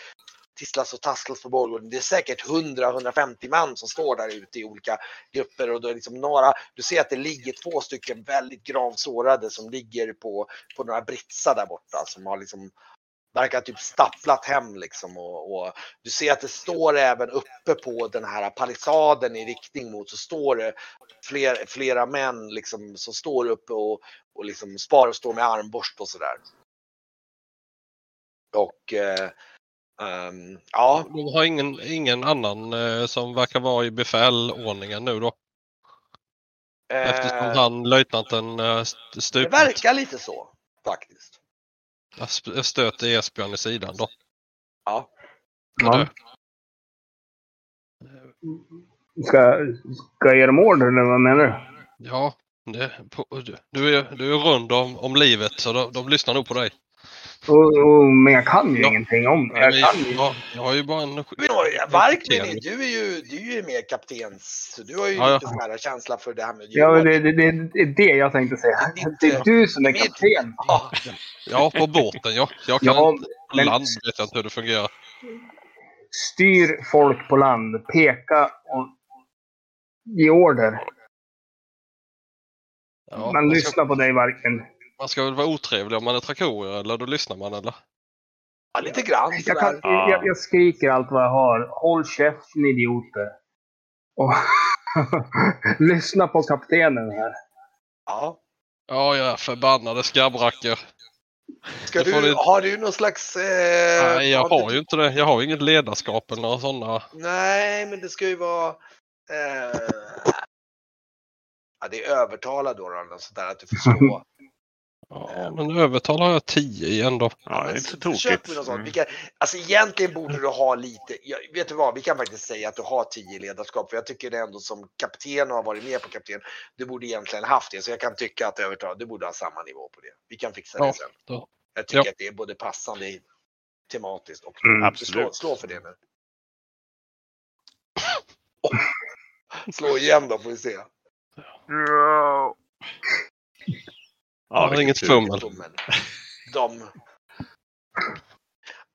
tisslas och tasslas på bollen. Det är säkert 100-150 man som står där ute i olika grupper och då är liksom några, du ser att det ligger två stycken väldigt gravt sårade som ligger på, på några britsar där borta som har liksom verkar typ stapplat hem liksom och, och du ser att det står även uppe på den här palissaden i riktning mot så står det fler, flera män liksom som står uppe och, och liksom spar och står med armborst och sådär. Och eh, ehm, ja, De har ingen, ingen annan eh, som verkar vara i befälordningen nu då. Eftersom eh, han, löjtnanten, eh, st- det stupat. verkar lite så faktiskt. Jag stöter Esbjörn i sidan då. Ja. Ja. Ska, ska jag ge dem order eller vad menar du? Ja, det, på, du, du, är, du är rund om, om livet så de, de lyssnar nog på dig. Och, och, men jag kan ju Ja. ingenting om det. Jag kan ju. jag, jag har ju bara en... Varkmin, du är ju, du är ju mer kaptens, så du har ju Ja, ja. lite sån här känsla för det här med Ja, det, det, det, är det jag tänkte säga. Det är du som är kapten. Ja, Ja, på båten ja. Jag kan Ja, men- land vet jag inte hur det fungerar. Styr folk på land, peka och ge order. Ja, Man man, ska, lyssnar på dig varken. Man ska väl vara otrevlig om man är trakorier eller då lyssnar man eller? ja, lite grann Jag, kan, jag, jag skriker allt vad jag har. Håll käften idioter. Och [LAUGHS] lyssna på kaptenen här. Ja. Ja, ja, förbannade skabbrackor. Ska du, du- har du någon slags... Eh, Nej, jag du- har ju inte det. Jag har ju inget ledarskap eller några sådana. Nej, men det ska ju vara... Eh, ja, det är övertala då, då sådär att du får [LAUGHS] slå. Ja, men övertal har jag 10 igen då. Ja, det är inte så försök tokigt. med något sånt. Mm. Vi kan, alltså egentligen borde du ha lite, ja, vet du vad, vi kan faktiskt säga att du har 10 ledarskap. För jag tycker det ändå som kapten och har varit med på kapten, du borde egentligen haft det. Så jag kan tycka att övertal, du borde ha samma nivå på det. Vi kan fixa det Ja, sen. då. Jag tycker Ja. att det är både passande tematiskt och Mm, du slå, absolut. slå för det nu. Slå igen då får vi se. Ja, Ja, det är vilken inget fummel. De,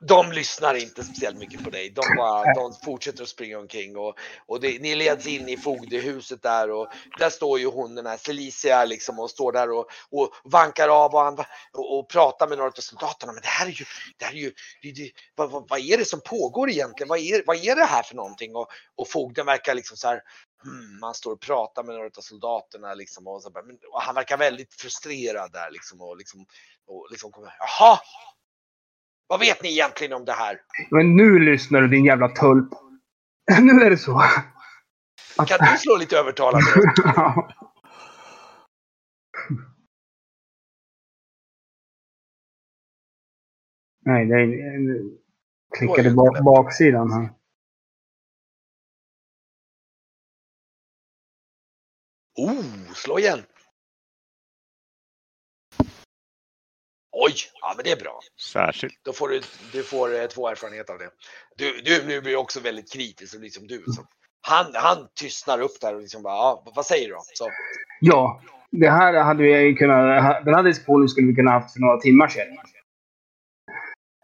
de lyssnar inte speciellt mycket på dig. De, bara, de fortsätter att springa omkring och, och det, ni leds in i fogdehuset där och där står ju hon den här Celicia liksom och står där och, och vankar av och, andra, och, och pratar med några av soldaterna. Men det här är ju, det här är ju, det, det, vad, vad, vad är det som pågår egentligen? Vad är, vad är det här för någonting? Och, och fogden verkar liksom så här Hmm, man står och pratar med några av soldaterna liksom och, så och han verkar väldigt frustrerad där liksom och liksom, och liksom kommer, jaha! Vad vet ni egentligen om det här? Men nu lyssnar du din jävla tulp. [LAUGHS] Nu är det så. Kan du slå lite övertalande? [LAUGHS] Nej, det är... Klickade bak, baksidan här. Oh, slå igen! Oj, ja men det är bra. Särskilt. Då får du, du får eh, två erfarenheter av det. Du, du nu blir också väldigt kritisk, och liksom du. Så. Han, han tystnar upp där och liksom bara, ja, vad säger du då? Så, Ja, det här hade vi kunnat... Den här diskussionen skulle vi kunna haft för några timmar sedan.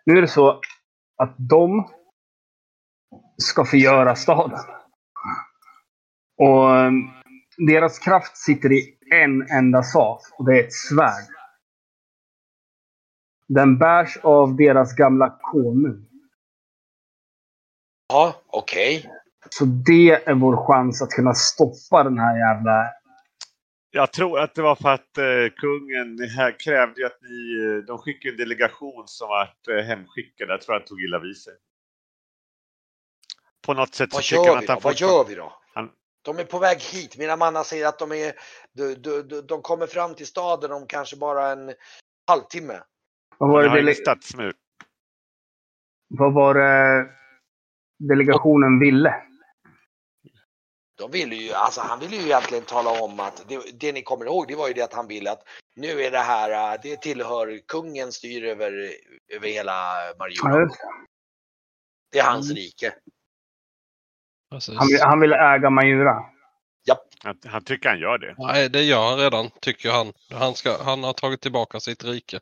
Nu är det så att de ska förgöra staden. Och eh, deras kraft sitter i en enda sak och det är ett svärd. Den bärs av deras gamla konung. ja, okej. Så det är vår chans att kunna stoppa den här jävla... Jag tror att det var för att eh, kungen här krävde att ni, eh, de skickade en delegation som vart eh, hemskickad. Jag tror han tog illa vid sig. På något sätt så Vad tycker han gör vi att då? han Vad gör vi då? Han- De är på väg hit. Mina mannar säger att de är, de, de, de, de kommer fram till staden om kanske bara en halvtimme. Vad var det, dele... Vad var det delegationen ville? De ville ju, alltså han ville ju egentligen tala om att det, det ni kommer ihåg, det var ju det att han ville att nu är det här, äh, det tillhör kungen styr över, över hela Ja, Marjula. just det. Är hans rike. Precis. Han, vill, han ville äga Majura. Han, han tycker han gör det. Nej, det gör han redan, tycker han. Han, ska, han har tagit tillbaka sitt rike.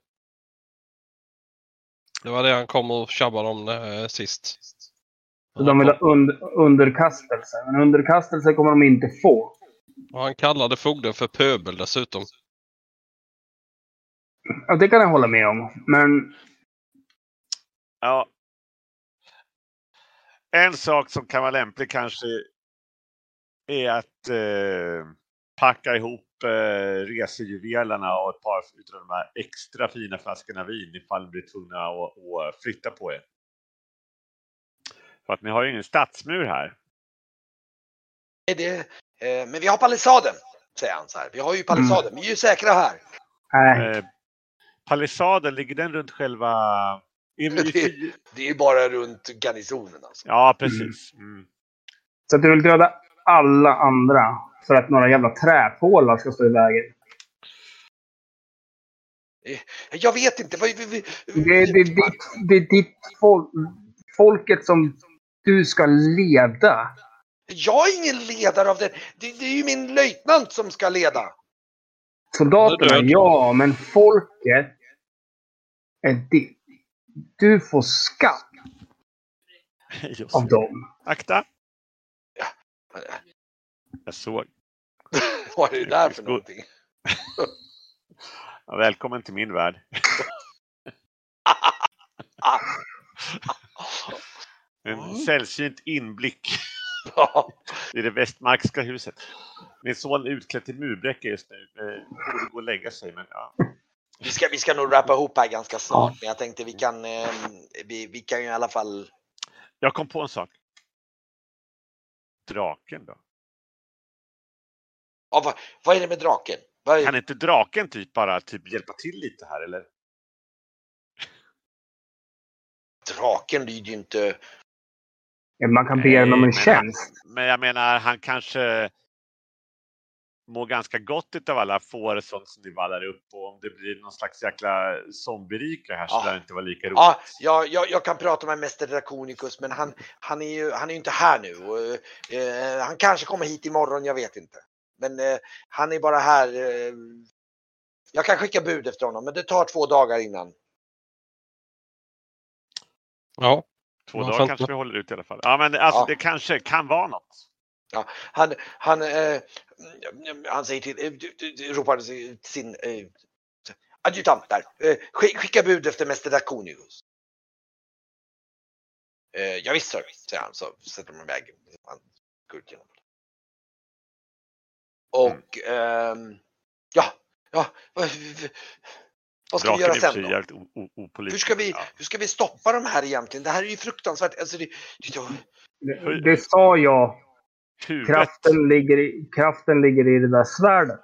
Det var det han kom och tjabbade om eh, sist. Så de vill ha und, underkastelse. Men underkastelse kommer de inte få. Och han kallade fogden för pöbel dessutom. Ja, det kan jag hålla med om. Men Ja. En sak som kan vara lämplig kanske är att eh, packa ihop eh, resejuvelerna och ett par av de här extra fina flaskorna vin ifall ni blir tvungna att, att flytta på er. För att ni har ju ingen stadsmur här. Är det, eh, men vi har palissaden, säger han så här. Vi har ju palissaden, vi är ju säkra här. nej. Eh, palissaden, ligger den runt själva Det- Det är ju bara runt garnisonen alltså. Ja, precis. Mm. Så att du vill döda alla andra för att några jävla träpålar ska stå i vägen. Jag vet inte. Vad, vad, vad, Det är, det, är ditt, det är ditt folk, folket som du ska leda. Jag är ingen ledare av den. Det, det är ju min löjtnant som ska leda. Soldaterna, ja, men folket är ditt. Du får skatt [LAUGHS] av dem. Akta! Jag såg. [LAUGHS] Vad är det där för någonting? [LAUGHS] Ja, välkommen till min värld. [LAUGHS] En Mm. sällsynt inblick i det västmarkska huset. Min son är utklädd till murbräcka just nu. Eh, borde gå och lägga sig, men ja. Vi ska, vi ska nog rappa ihop här ganska snart, men jag tänkte vi kan, eh, vi, vi kan ju i alla fall. Jag kom på en sak. Draken då? Ja, vad, vad är det med draken? Vad är, Kan inte draken typ bara typ hjälpa till lite här eller? draken lyder ju inte. Man kan be dem om en tjänst. Han, men jag menar, han kanske mår ganska gott utav alla får och sånt som ni vallar upp och om det blir någon slags jäkla zombierike här så Ja. lär det inte vara lika roligt. Ja, jag, jag, jag kan prata med Mäster Draconicus, men han, han är ju han är ju inte här nu. Och, eh, han kanske kommer hit imorgon, jag vet inte. Men eh, han är bara här. Eh, jag kan skicka bud efter honom, men det tar två dagar innan. Ja, Två dagar fan- kanske vi håller ut i alla fall. Ja, men alltså Ja. det kanske kan vara något. Han, han, eh, han säger till, eh, ropar till sin eh, adjutant där. Eh, skick- skicka bud efter Mäster Draconicus. Eh, ja, visst sir, säger han så sätter de iväg. Han går ut genom. Och ehm, ja, ja, vad, vad ska vi Draken göra är i och för sen då? jävligt Hur ska, vi, Ja. hur ska vi stoppa de här egentligen? Det här är ju fruktansvärt. Alltså det, det, Det, det sa jag. Huvudet. Kraften ligger, i, kraften ligger i det där svärdet.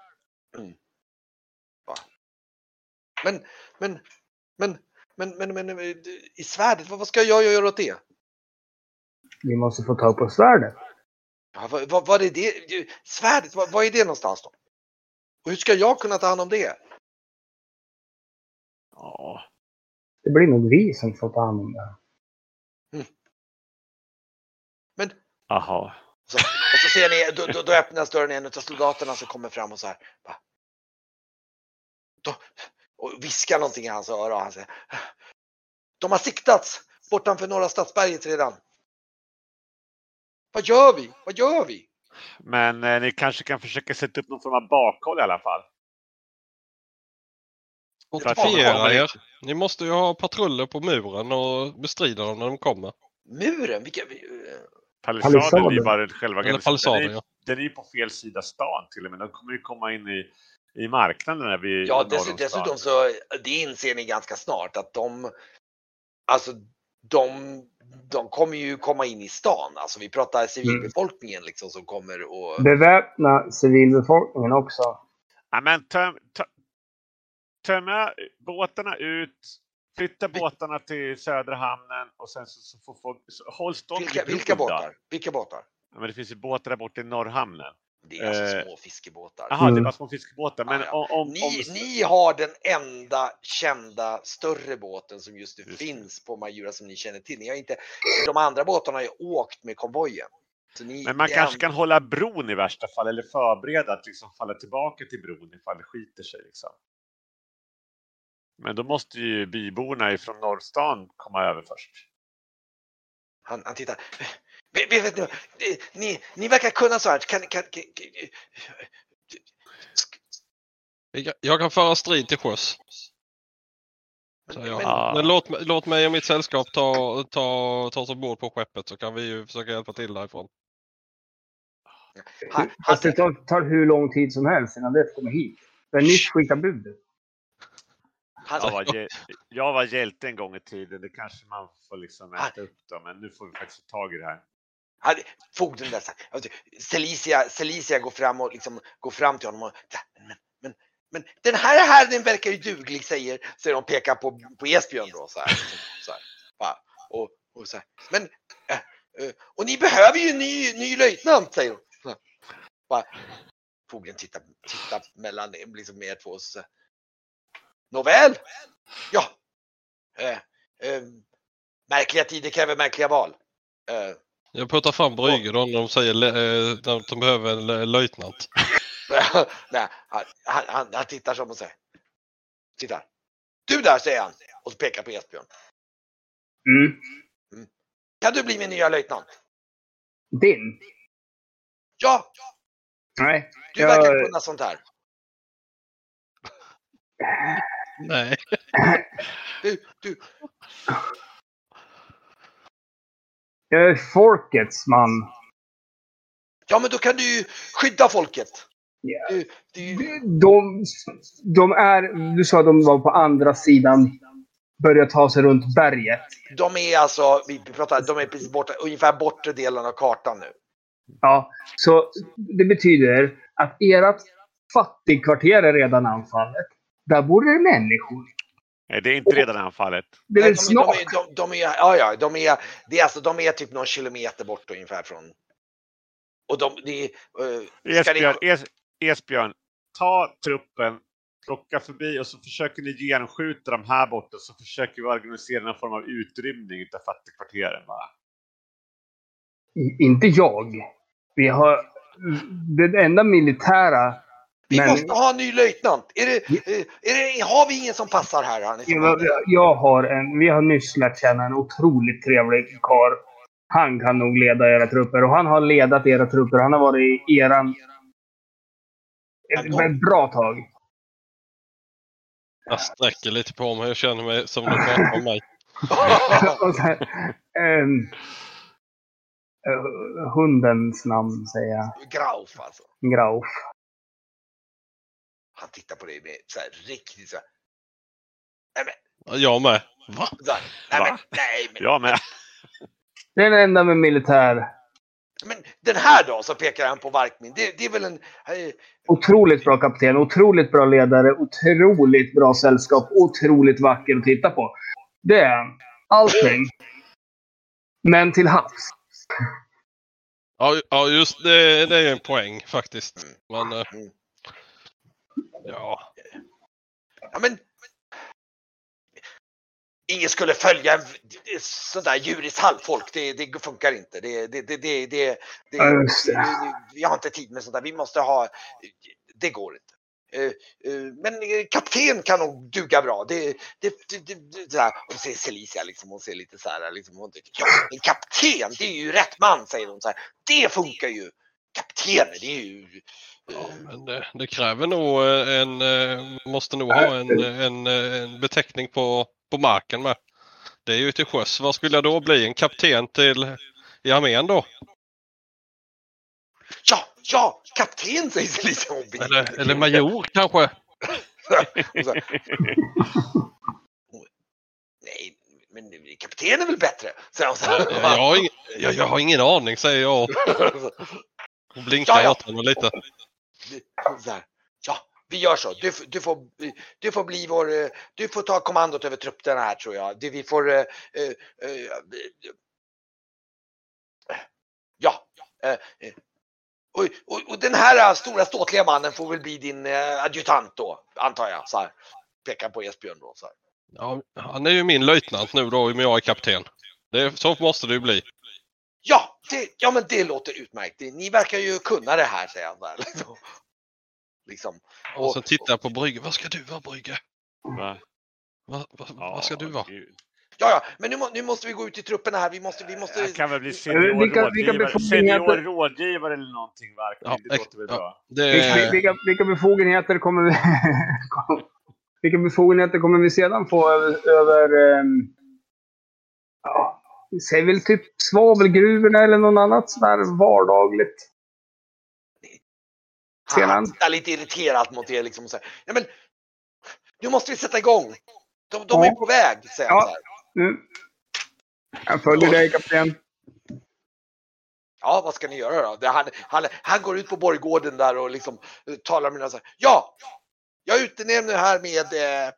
Men, men, men, men, men, men, men i svärdet, vad vad ska jag göra åt det? Vi måste få tag på svärdet. Ja, vad, vad, vad är det? Svärdet, vad, vad är det någonstans då? Och hur ska jag kunna ta hand om det? Ja, Det blir nog vi som får ta hand om det. Men, aha. så, och så ser ni, då, då, då öppnas dörren en av soldaterna som kommer fram och så här. Va? Och viskar någonting i hans öra och han säger. De har siktats bortanför Norra Stadsberget redan. Vad gör vi? Vad gör vi? Men eh, ni kanske kan försöka sätta upp någon form av bakhåll i alla fall. Fortifiera er. Ni måste ju ha patruller på muren och bestrida dem när de kommer. Muren? Vilka, vi- Palissaden är ju Palissaden. bara själva palissaden, Den är- ja. Den är ju på fel sida stan till och med. De kommer ju komma in i, i marknaden när vi Ja, dess, dessutom så, det inser ni ganska snart att de, alltså de, de kommer ju komma in i stan. Alltså vi pratar civilbefolkningen liksom som kommer och... Beväpna civilbefolkningen också. Ja, men töm, tö, tömma båtarna ut, flytta båtarna till södra hamnen och sen så, så får folk... Så, håll stånd Vilka, vilka båtar? Vilka båtar? Ja, men det finns ju båtar där borta i norrhamnen. Det är alltså Eh, små fiskebåtar. Jaha, det är Mm. bara små fiskebåtar. Men Ja, ja. om... om, Ni, om ni har den enda kända större båten som just nu Just finns på Majura som ni känner till. Ni har inte, de andra båtarna har ju åkt med konvojen. Så ni, men man kanske är- kan hålla bron i värsta fall eller förbereda att liksom falla tillbaka till bron ifall det skiter sig. Liksom. Men då måste ju byborna ifrån norrstan komma över först. Han, han tittar. Vet, ni, ni, ni verkar kunna så här. Kan, kan, kan, kan, Jag- Jag kan föra strid till sjöss. Så jag, men, Ja. men låt, mig- låt mig och mitt sällskap ta, ta, ta oss ombord på skeppet så kan vi ju försöka hjälpa till därifrån. han, Fast det tar, tar hur lång tid som helst innan det kommer hit. Har nyss skickat budet. Jag var, jag var hjälte en gång i tiden. Det kanske man får liksom äta upp då. Men nu får vi faktiskt ta tag i det här. Fogden där. Celicia, Celicia går fram och liksom går fram till honom och men, men, men den här herren verkar ju duglig säger, säger de pekar på, på Esbjörn då så här. [LAUGHS] Så här. Och, och så här. Men, äh, äh, och ni behöver ju en ny, ny löjtnant säger här. Va? Fogden tittar, tittar mellan liksom er två och så. Nåväl, ja. Eh, eh, märkliga tider kräver märkliga val. Jag puttar fram då när de säger le- eh, att de behöver en löjtnant. [LAUGHS] Nej, han, han, han, han tittar som och säger. Tittar. Du där säger han och pekar på Esbjörn. Mm. Kan du bli min nya löjtnant? Din? Ja, Nej. du Jag- verkar kunna sånt här. Nej. [LAUGHS] Du, du, Jag är folkets man. ja, men då kan du ju skydda folket. Ja. Du, du, De, de är... Du sa att de var på andra sidan. Börjar ta sig runt berget. de är alltså, vi pratar, de är precis borta, ungefär bortre delen av kartan nu. Ja, så det betyder att ert fattigkvarter är redan anfallet. Där bor det människor. Nej, det är inte redan anfallet. Det är de, snart. de, är- de, de är, ja, ja, de är, det är alltså, de är typ någon kilometer bort ungefär från. Och de, det är, ni- Esbjörn, es, Esbjörn, ta truppen, plocka förbi och så försöker ni genskjuta de här borta så försöker vi organisera någon form av utrymning utav fattigkvarteren. Va? I- Inte jag. Vi har... Det enda militära... Vi Men- måste ha en ny löjtnant. Är det, eh, är det, har vi ingen som passar här? Jag, jag har en... Vi har nyss lärt känna en otroligt trevlig karl. Han kan nog leda era trupper. Och han har ledat era trupper. Han har varit i eran... Ett, ett bra tag. Jag sträcker lite på mig. Jag känner mig som du pratar om mig. [LAUGHS] Eh, hundens namn säger jag. Grauf alltså. Grauf. Han tittar på dig med så här riktigt så här. Nej men, Jag med. Va? så här, nej, men, Va? nej men, Jag med. Det är den enda med militär. men den här då så pekar han på Varkmin. Det, det är väl en, eh, Otroligt bra kapten, otroligt bra ledare, otroligt bra sällskap, otroligt vacker att titta på. Det är han. Allting. Men till havs. Ja, ja just det. Det är en poäng faktiskt. Men eh, Mm. Ja. ja men. Ingen skulle följa en sån där djuriskt halvfolk. Det, det funkar inte. Det, det, det, det, det, vi har inte tid med sånt där. Vi måste ha. Det går inte. Eh, eh, Men eh, kapten kan nog duga bra. Det, det, det, det, det, så här. Och ser Celicia liksom, hon ser lite så här, liksom, hon tycker, ja, en kapten, det är ju rätt man, säger hon så här. Det funkar ju. Kaptener, det är ju... Ja, men det, det kräver nog eh, en, eh, måste nog ha en, en, eh, en beteckning på, på marken med. Det är ju till sjöss. Vad skulle jag då bli? En kapten till i armén då? Ja, ja, kapten, säger Celicia. Hon blir- Eller, eller major kanske? [LAUGHS] Så Nej, men kapten är väl bättre? hon så. Jag, ingen, jag, jag har ingen aning säger jag [LAUGHS] och blinkar Ja, ja. åt honom lite. Så här, ja, vi gör så. Du, du, får, du får bli vår... eh, Du får ta kommandot över trupperna här tror jag. Det, vi får... eh, eh, eh, ja. eh, eh, och, och, och den här stora ståtliga mannen får väl bli din adjutant då, antar jag. Så här. Pekar på Esbjörn då. Så här. Ja, han är ju min löjtnant nu då om jag är kapten. Det, så måste det ju bli. Ja, det, ja, men det låter utmärkt. Det- Ni verkar ju kunna det här, säger han. [LAUGHS] Där, liksom. Liksom. Och sen tittar jag på Brygge. Vad ska du vara Brygge? Va? Vad, vad, Ja, vad ska du vara? gud. Ja, ja, men nu, nu måste vi gå ut i trupperna här. Vi måste, vi måste... Jag kan väl bli Vilka- senior vilka rådgivare, senior rådgivare eller någonting. Varken. Ja, det låter väl ja. bra. Vilka, Det, vilka, vilka befogenheter kommer vi... [LAUGHS] vilka befogenheter kommer vi sedan få över... över ja, säg väl typ svavelgruvorna eller något annat sådär vardagligt. Han tittar lite irriterat mot er liksom och säger, ja men nu måste vi sätta igång. De, de Ja. är på väg, säger han Ja. här. Nu. Jag följer dig kapten. Ja, vad ska ni göra då? Han, han, han går ut på borggården där och liksom eh, talar med några så här, ja, Jag utnämner nu här med eh,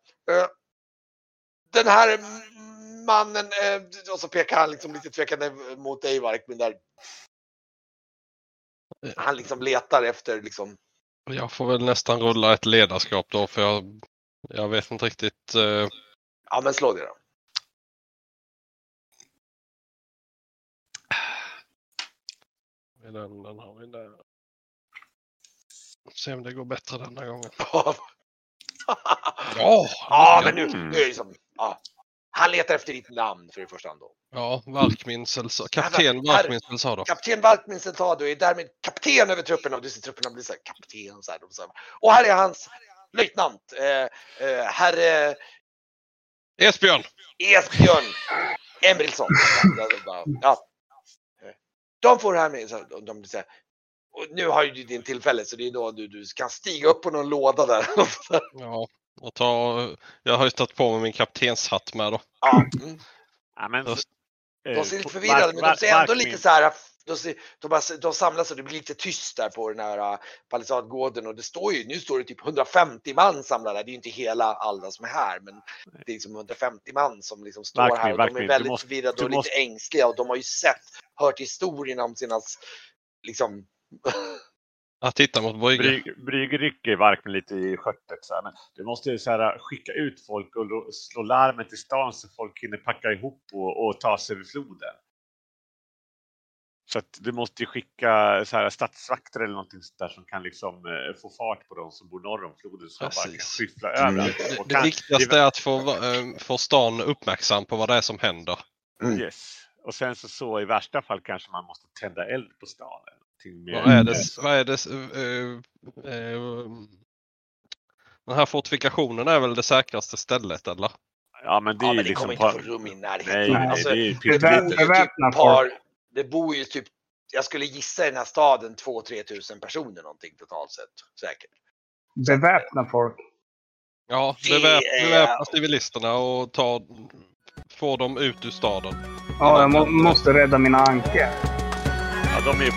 den här mannen, eh, och så pekar han liksom lite tvekande mot dig Varkmin där. Han liksom letar efter liksom. Jag får väl nästan rulla ett ledarskap då för jag, jag vet inte riktigt. Eh, Ja men slå det då. den, den har vi där. Se om det går bättre denna gången. [LAUGHS] Ja, Ja, men nu, Mm. nu är det som, ja. Han letar efter ditt namn för det första då. Ja, Varkminsel sa, kapten Här- Varkminsel sa då. Kapten Valkmin Sentado är därmed kapten över trupperna och du ser trupperna bli så här, kapten så här, och, så här. och här är hans löjtnant, eh, eh, herre Esbjörn! Esbjörn Emrilsson. Ja, Ja. De får det här med, så här, de blir så här, och nu har ju du din tillfälle så det är då du, du kan stiga upp på någon låda där. Ja, och ta, jag har ju tagit på mig min kaptenshatt med då. Ja, mm. Ja, men, eh, De ser lite förvirrade men de ser ändå lite så här. De, ser, de, bara, de samlas och det blir lite tyst där på den här uh, palissadgården och det står ju, nu står det typ 150 man samlade där. Det är ju inte hela alla som är här men det är liksom 150 man som liksom står Varkmin, här och de Varkmin, är väldigt måste- förvirrade och lite måste- ängsliga och de har ju sett, hört historierna om sina liksom [LAUGHS] Att titta mot bryggan. Bryg, Brygg rycker Varkmin lite i stjärtet. Så här. Men du måste ju så här, skicka ut folk och slå larmet i stan så folk hinner packa ihop och, och ta sig över floden. Så att du måste ju skicka så här, stadsvakter eller någonting sånt där som kan liksom eh, få fart på de som bor norr om floden så de bara kan skyffla Mm. över. Det, Och det kan- viktigaste är att få, eh, få stan uppmärksam på vad det är som händer. Mm. Yes. Och sen så, så i värsta fall kanske man måste tända eld på stan. Någonting mer. Vad är det? Så- Vad är det eh, eh, den här fortifikationen är väl det säkraste stället eller? Ja men det är Ja men det liksom kommer på... inte få rum i närheten. Nej, nej, Alltså, det det bor typ par, det bor ju typ, jag skulle gissa i den här staden 2-3 tusen personer någonting totalt sett. Säkert. Beväpna folk. Ja, är- beväpna civilisterna och ta, få dem ut ur staden. Ja, jag må, måste rädda mina anker. Ja, de är ju